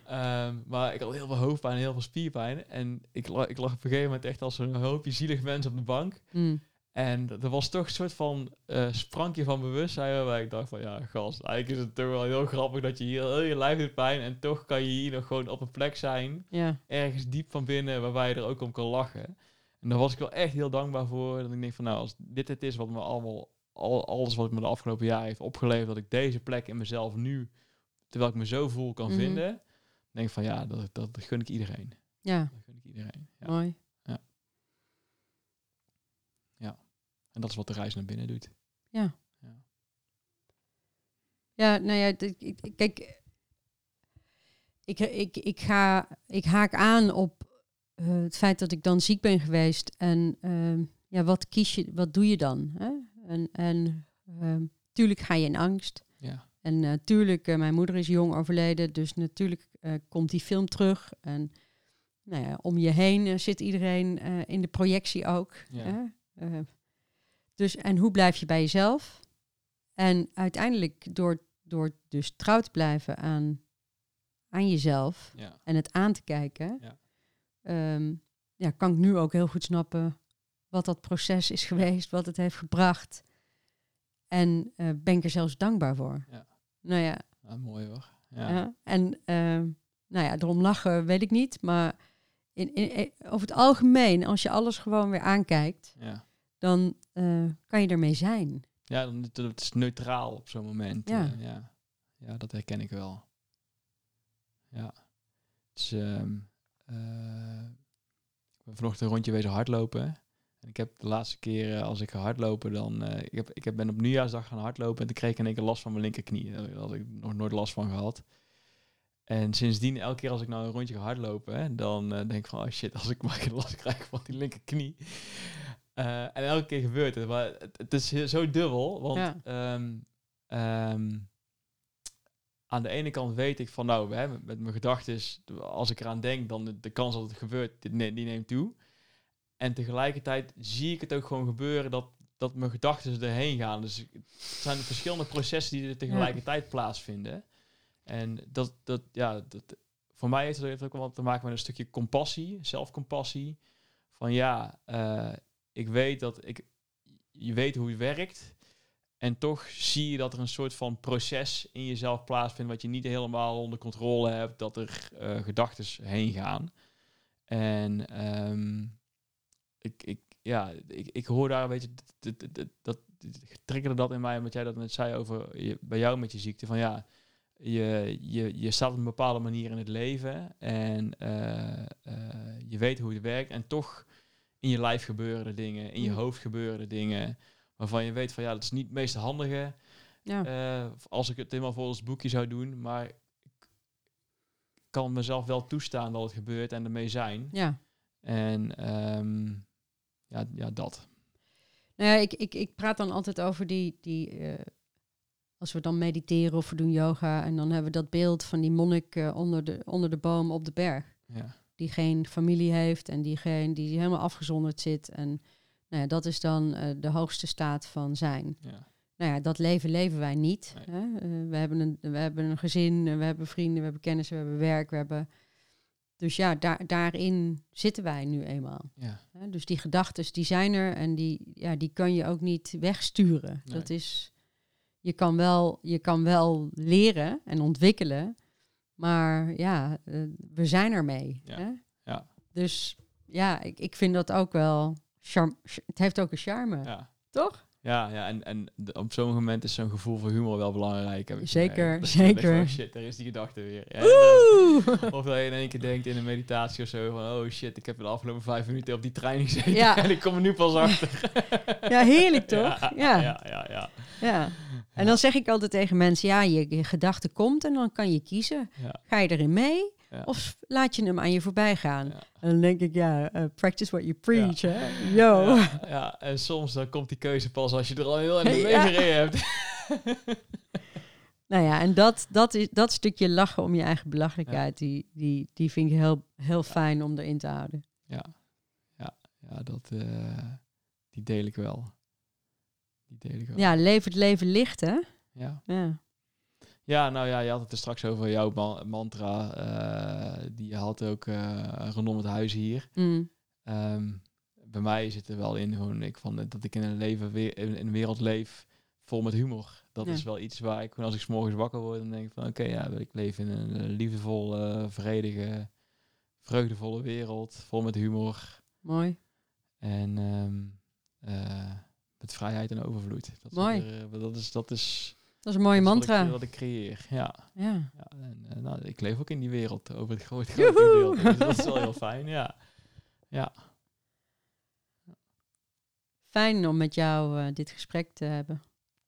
Speaker 2: Ehm, maar ik had heel veel hoofdpijn en heel veel spierpijn. En ik, la- ik lag op een gegeven moment echt als een hoopje zielig mens op de bank.
Speaker 1: Mm.
Speaker 2: En er was toch een soort van eh, sprankje van bewustzijn. Waar ik dacht van ja, gast, eigenlijk is het toch wel heel grappig dat je hier heel je lijf doet pijn. En toch kan je hier nog gewoon op een plek zijn.
Speaker 1: Ja,
Speaker 2: Ergens diep van binnen waarbij je er ook om kan lachen. En daar was ik wel echt heel dankbaar voor. Dat ik denk van nou, als dit het is wat me allemaal, al, alles wat ik me de afgelopen jaar heeft opgeleverd. Dat ik deze plek in mezelf nu, terwijl ik me zo voel, kan
Speaker 1: Mhm.
Speaker 2: vinden. denk ik van ja, dat, dat, dat gun ik iedereen.
Speaker 1: ja,
Speaker 2: Dat gun ik iedereen. Ja.
Speaker 1: mooi.
Speaker 2: En dat is wat de reis naar binnen doet.
Speaker 1: Ja, nou ja, d- ik- ik- kijk, ik, ik, ik, ga, ik haak aan op eh, het feit dat ik dan ziek ben geweest. En ehm, ja, wat kies je, wat doe je dan? Hè? En, en ehm, tuurlijk ga je in angst.
Speaker 2: Ja,
Speaker 1: En natuurlijk, eh, mijn moeder is jong overleden, dus natuurlijk eh, komt die film terug. En nou ja, om je heen eh, zit iedereen eh, in de projectie ook.
Speaker 2: Ja.
Speaker 1: Hè? Eh, dus, en hoe blijf je bij jezelf? En uiteindelijk, door, door dus trouw te blijven aan, aan jezelf
Speaker 2: ja,
Speaker 1: en het aan te kijken,
Speaker 2: Ja.
Speaker 1: ehm, ja, kan ik nu ook heel goed snappen wat dat proces is geweest, wat het heeft gebracht. En eh, ben ik er zelfs dankbaar voor.
Speaker 2: Ja.
Speaker 1: Nou ja,
Speaker 2: Ah, mooi hoor. Ja.
Speaker 1: ja. en ehm, nou ja, erom lachen weet ik niet, maar in, in, in- over het algemeen, als je alles gewoon weer aankijkt,
Speaker 2: Ja.
Speaker 1: dan eh, kan je ermee zijn.
Speaker 2: Ja, dan het, het is neutraal op zo'n moment.
Speaker 1: Ja.
Speaker 2: Ja. ja. Ja, dat herken ik wel. Ja. Dus, eh, ik ben vanochtend een rondje wezen hardlopen. En ik heb de laatste keer, eh, als ik ga hardlopen, dan... eh, ik, heb, ik heb, ben op nieuwjaarsdag gaan hardlopen en toen kreeg ik in één keer last van mijn linkerknie. Daar had ik nog nooit last van gehad. En sindsdien, elke keer als ik nou een rondje ga hardlopen, hè, dan eh, denk ik van, oh shit, als ik maar geen last krijg van die linkerknie. En elke keer gebeurt het. Maar het, het is zo dubbel, want
Speaker 1: Ja.
Speaker 2: ehm, ehm, aan de ene kant weet ik van, nou, hè, met, met mijn gedachten, als ik eraan denk, dan de, de kans dat het gebeurt, die neemt toe. En tegelijkertijd zie ik het ook gewoon gebeuren dat, dat mijn gedachten erheen gaan. Dus het zijn verschillende processen die er tegelijkertijd plaatsvinden. En dat, dat, ja, dat, voor mij heeft het ook wel te maken met een stukje compassie, zelfcompassie. Van ja, eh, ik weet dat ik, je weet hoe het werkt. En toch zie je dat er een soort van proces in jezelf plaatsvindt wat je niet helemaal onder controle hebt, dat er eh gedachten heen gaan. En ehm, ik, ik, ja, ik, ik hoor daar een beetje, dat, dat, dat, dat triggerde dat in mij, omdat jij dat net zei over je, bij jou met je ziekte, van ja, je, je, je staat op een bepaalde manier in het leven en eh, eh, je weet hoe het werkt en toch in je lijf gebeuren er dingen, in je
Speaker 1: Mm.
Speaker 2: hoofd gebeuren er dingen waarvan je weet van ja, dat is niet het meest handige
Speaker 1: Ja,
Speaker 2: eh, als ik het helemaal volgens het boekje zou doen, maar ik kan mezelf wel toestaan dat het gebeurt en ermee zijn.
Speaker 1: ja.
Speaker 2: En ehm, ja, ja, dat.
Speaker 1: Nou ja, ik, ik, ik praat dan altijd over die, die eh, als we dan mediteren of we doen yoga en dan hebben we dat beeld van die monnik eh, onder, de, onder de boom op de berg.
Speaker 2: Ja,
Speaker 1: die geen familie heeft en die, geen, die helemaal afgezonderd zit. En nou ja, dat is dan eh, de hoogste staat van zijn.
Speaker 2: Ja.
Speaker 1: Nou ja, dat leven leven wij niet.
Speaker 2: Nee.
Speaker 1: Hè? We, hebben een, we hebben een gezin, we hebben vrienden, we hebben kennissen, we hebben werk, we hebben... Dus ja, daar, daarin zitten wij nu eenmaal.
Speaker 2: Ja.
Speaker 1: Dus die gedachten, die zijn er en die, ja, die kan je ook niet wegsturen.
Speaker 2: Nee.
Speaker 1: Dat is, je kan, wel, je kan wel leren en ontwikkelen, maar ja, eh, we zijn ermee.
Speaker 2: Ja.
Speaker 1: Hè?
Speaker 2: Ja.
Speaker 1: Dus ja, ik, ik vind dat ook wel, charm, het heeft ook een charme, toch?
Speaker 2: Ja, ja, en, en op zo'n moment is zo'n gevoel voor humor wel belangrijk. Heb ik
Speaker 1: Zeker.
Speaker 2: Dat denkt
Speaker 1: zeker.
Speaker 2: van, oh shit, daar is die gedachte weer. Ja, en,
Speaker 1: Oeh!
Speaker 2: Of dat je in één keer denkt in een meditatie of zo van... Oh shit, ik heb de afgelopen vijf minuten op die trein gezeten.
Speaker 1: Ja.
Speaker 2: En ik kom er nu pas achter.
Speaker 1: Ja, heerlijk toch?
Speaker 2: Ja,
Speaker 1: Ja.
Speaker 2: ja, ja. ja,
Speaker 1: Ja. En dan zeg ik altijd tegen mensen, ja, je, je gedachte komt en dan kan je kiezen. Ga je erin mee
Speaker 2: Ja.
Speaker 1: of laat je hem aan je voorbij gaan?
Speaker 2: Ja.
Speaker 1: En dan denk ik, ja, eh, practice what you preach, hè? Yo.
Speaker 2: Ja, en soms dan komt die keuze pas als je er al heel erg mee gereden hebt.
Speaker 1: Nou ja, en dat, dat, is, dat stukje lachen om je eigen belachelijkheid, die, die, die vind ik heel, heel fijn om erin te houden.
Speaker 2: Ja, ja, ja dat, eh, die deel ik wel. Die deel ik wel.
Speaker 1: Ja, leef het leven licht, hè?
Speaker 2: ja.
Speaker 1: Ja.
Speaker 2: Ja, nou ja, je had het er straks over jouw ma- mantra. eh, die je had ook eh, rondom het huis hier.
Speaker 1: Mm.
Speaker 2: Ehm, bij mij zit er wel in gewoon ik van, dat ik in een, leven, weer- in een wereld leef vol met humor. Dat
Speaker 1: Ja.
Speaker 2: is wel iets waar ik, als ik 's morgens wakker word, dan denk ik van oké, ja, ik leef in een eh, liefdevolle, vredige, vreugdevolle wereld, vol met humor
Speaker 1: Mooi.
Speaker 2: en ehm, eh, met vrijheid en overvloed. Dat is,
Speaker 1: Mooi.
Speaker 2: eh, dat is, dat is,
Speaker 1: Dat is een mooie
Speaker 2: dat is wat
Speaker 1: mantra.
Speaker 2: ik, wat ik creëer. Ja.
Speaker 1: Ja.
Speaker 2: Ja, en, eh, nou, ik leef ook in die wereld over het grote, gedeelte. Dus dat is wel heel fijn, ja. Ja,
Speaker 1: Fijn om met jou eh, dit gesprek te hebben.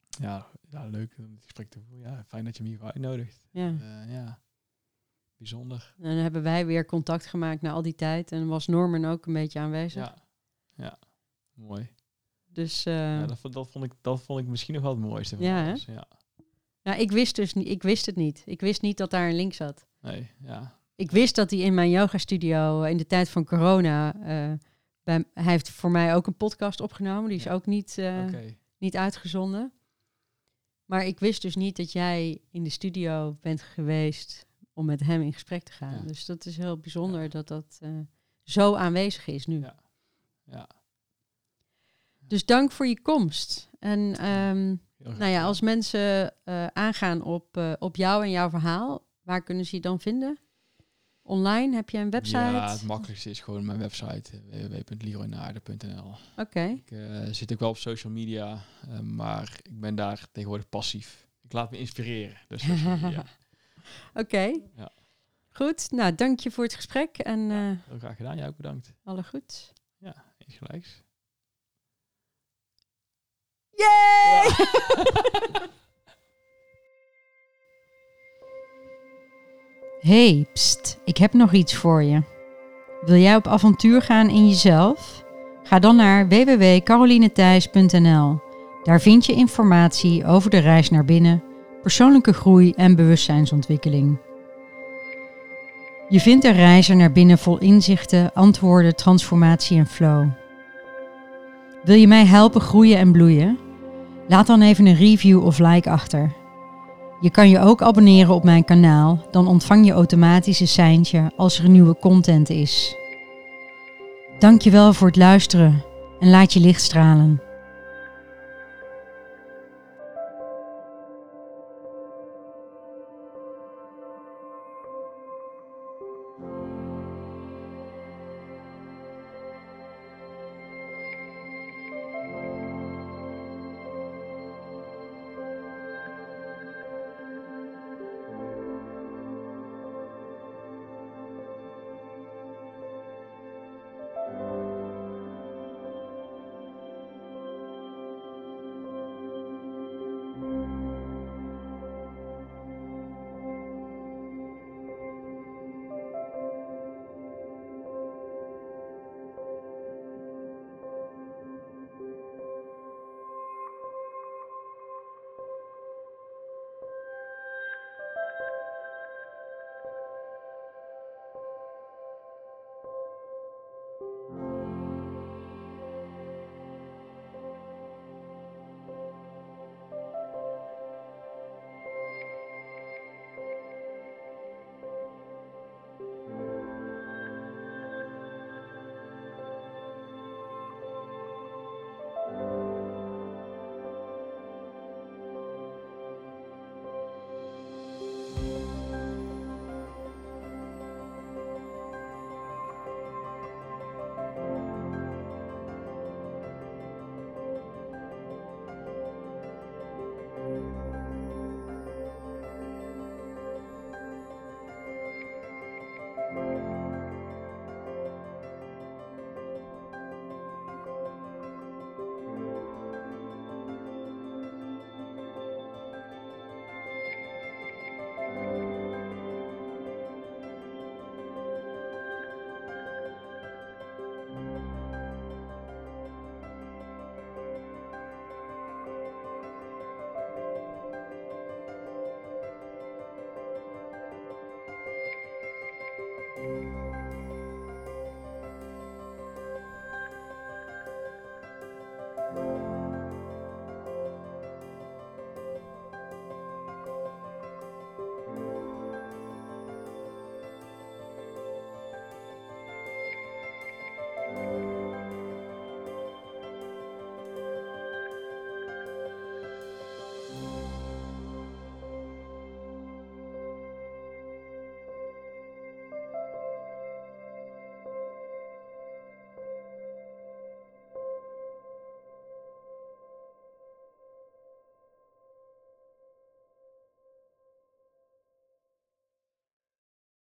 Speaker 2: ja, ja leuk om dit gesprek te voeren. Ja, fijn dat je me hiervoor uitnodigt.
Speaker 1: Ja.
Speaker 2: Eh, ja, bijzonder.
Speaker 1: En dan hebben wij weer contact gemaakt na al die tijd. En was Norman ook een beetje aanwezig.
Speaker 2: Ja, ja, mooi.
Speaker 1: Dus eh,
Speaker 2: Ja, dat, vond- dat, vond ik, dat vond ik misschien nog wel het mooiste van
Speaker 1: Ja,
Speaker 2: alles. Ja,
Speaker 1: nou, ik wist dus niet, ik wist het niet. Ik wist niet dat daar een link zat.
Speaker 2: nee, ja.
Speaker 1: Ik wist dat hij in mijn yoga studio in de tijd van corona. eh, bij, hij heeft voor mij ook een podcast opgenomen. Die is
Speaker 2: Ja.
Speaker 1: ook niet, eh, niet uitgezonden. Maar ik wist dus niet dat jij in de studio bent geweest om met hem in gesprek te gaan.
Speaker 2: Ja.
Speaker 1: Dus dat is heel bijzonder
Speaker 2: Ja.
Speaker 1: dat dat eh, zo aanwezig is nu.
Speaker 2: Ja. Ja.
Speaker 1: Dus dank voor je komst. En ehm, nou ja, als mensen eh, aangaan op, eh, op jou en jouw verhaal, waar kunnen ze je dan vinden? Online? Heb je een website?
Speaker 2: Ja, het makkelijkste is gewoon mijn website eh, www.leroynaarde.nl.
Speaker 1: Oké.
Speaker 2: Ik zit ook wel op social media, maar ik ben daar tegenwoordig passief. Ik laat me inspireren. Dus.
Speaker 1: Oké.
Speaker 2: Ja.
Speaker 1: Goed. Nou, dank je voor het gesprek en
Speaker 2: Heel graag gedaan. Jij ook bedankt.
Speaker 1: alle goed.
Speaker 2: Eens gelijks.
Speaker 1: Yay! Hey, pst, ik heb nog iets voor je. Wil jij op avontuur gaan in jezelf? Ga dan naar www.carolinethijs.nl. Daar vind je informatie over de reis naar binnen, persoonlijke groei en bewustzijnsontwikkeling. Je vindt een reizer naar binnen vol inzichten, antwoorden, transformatie en flow. Wil je mij helpen groeien en bloeien? Laat dan even een review of like achter. Je kan je ook abonneren op mijn kanaal, dan ontvang je automatisch een seintje als er nieuwe content is. Dankjewel voor het luisteren en laat je licht stralen.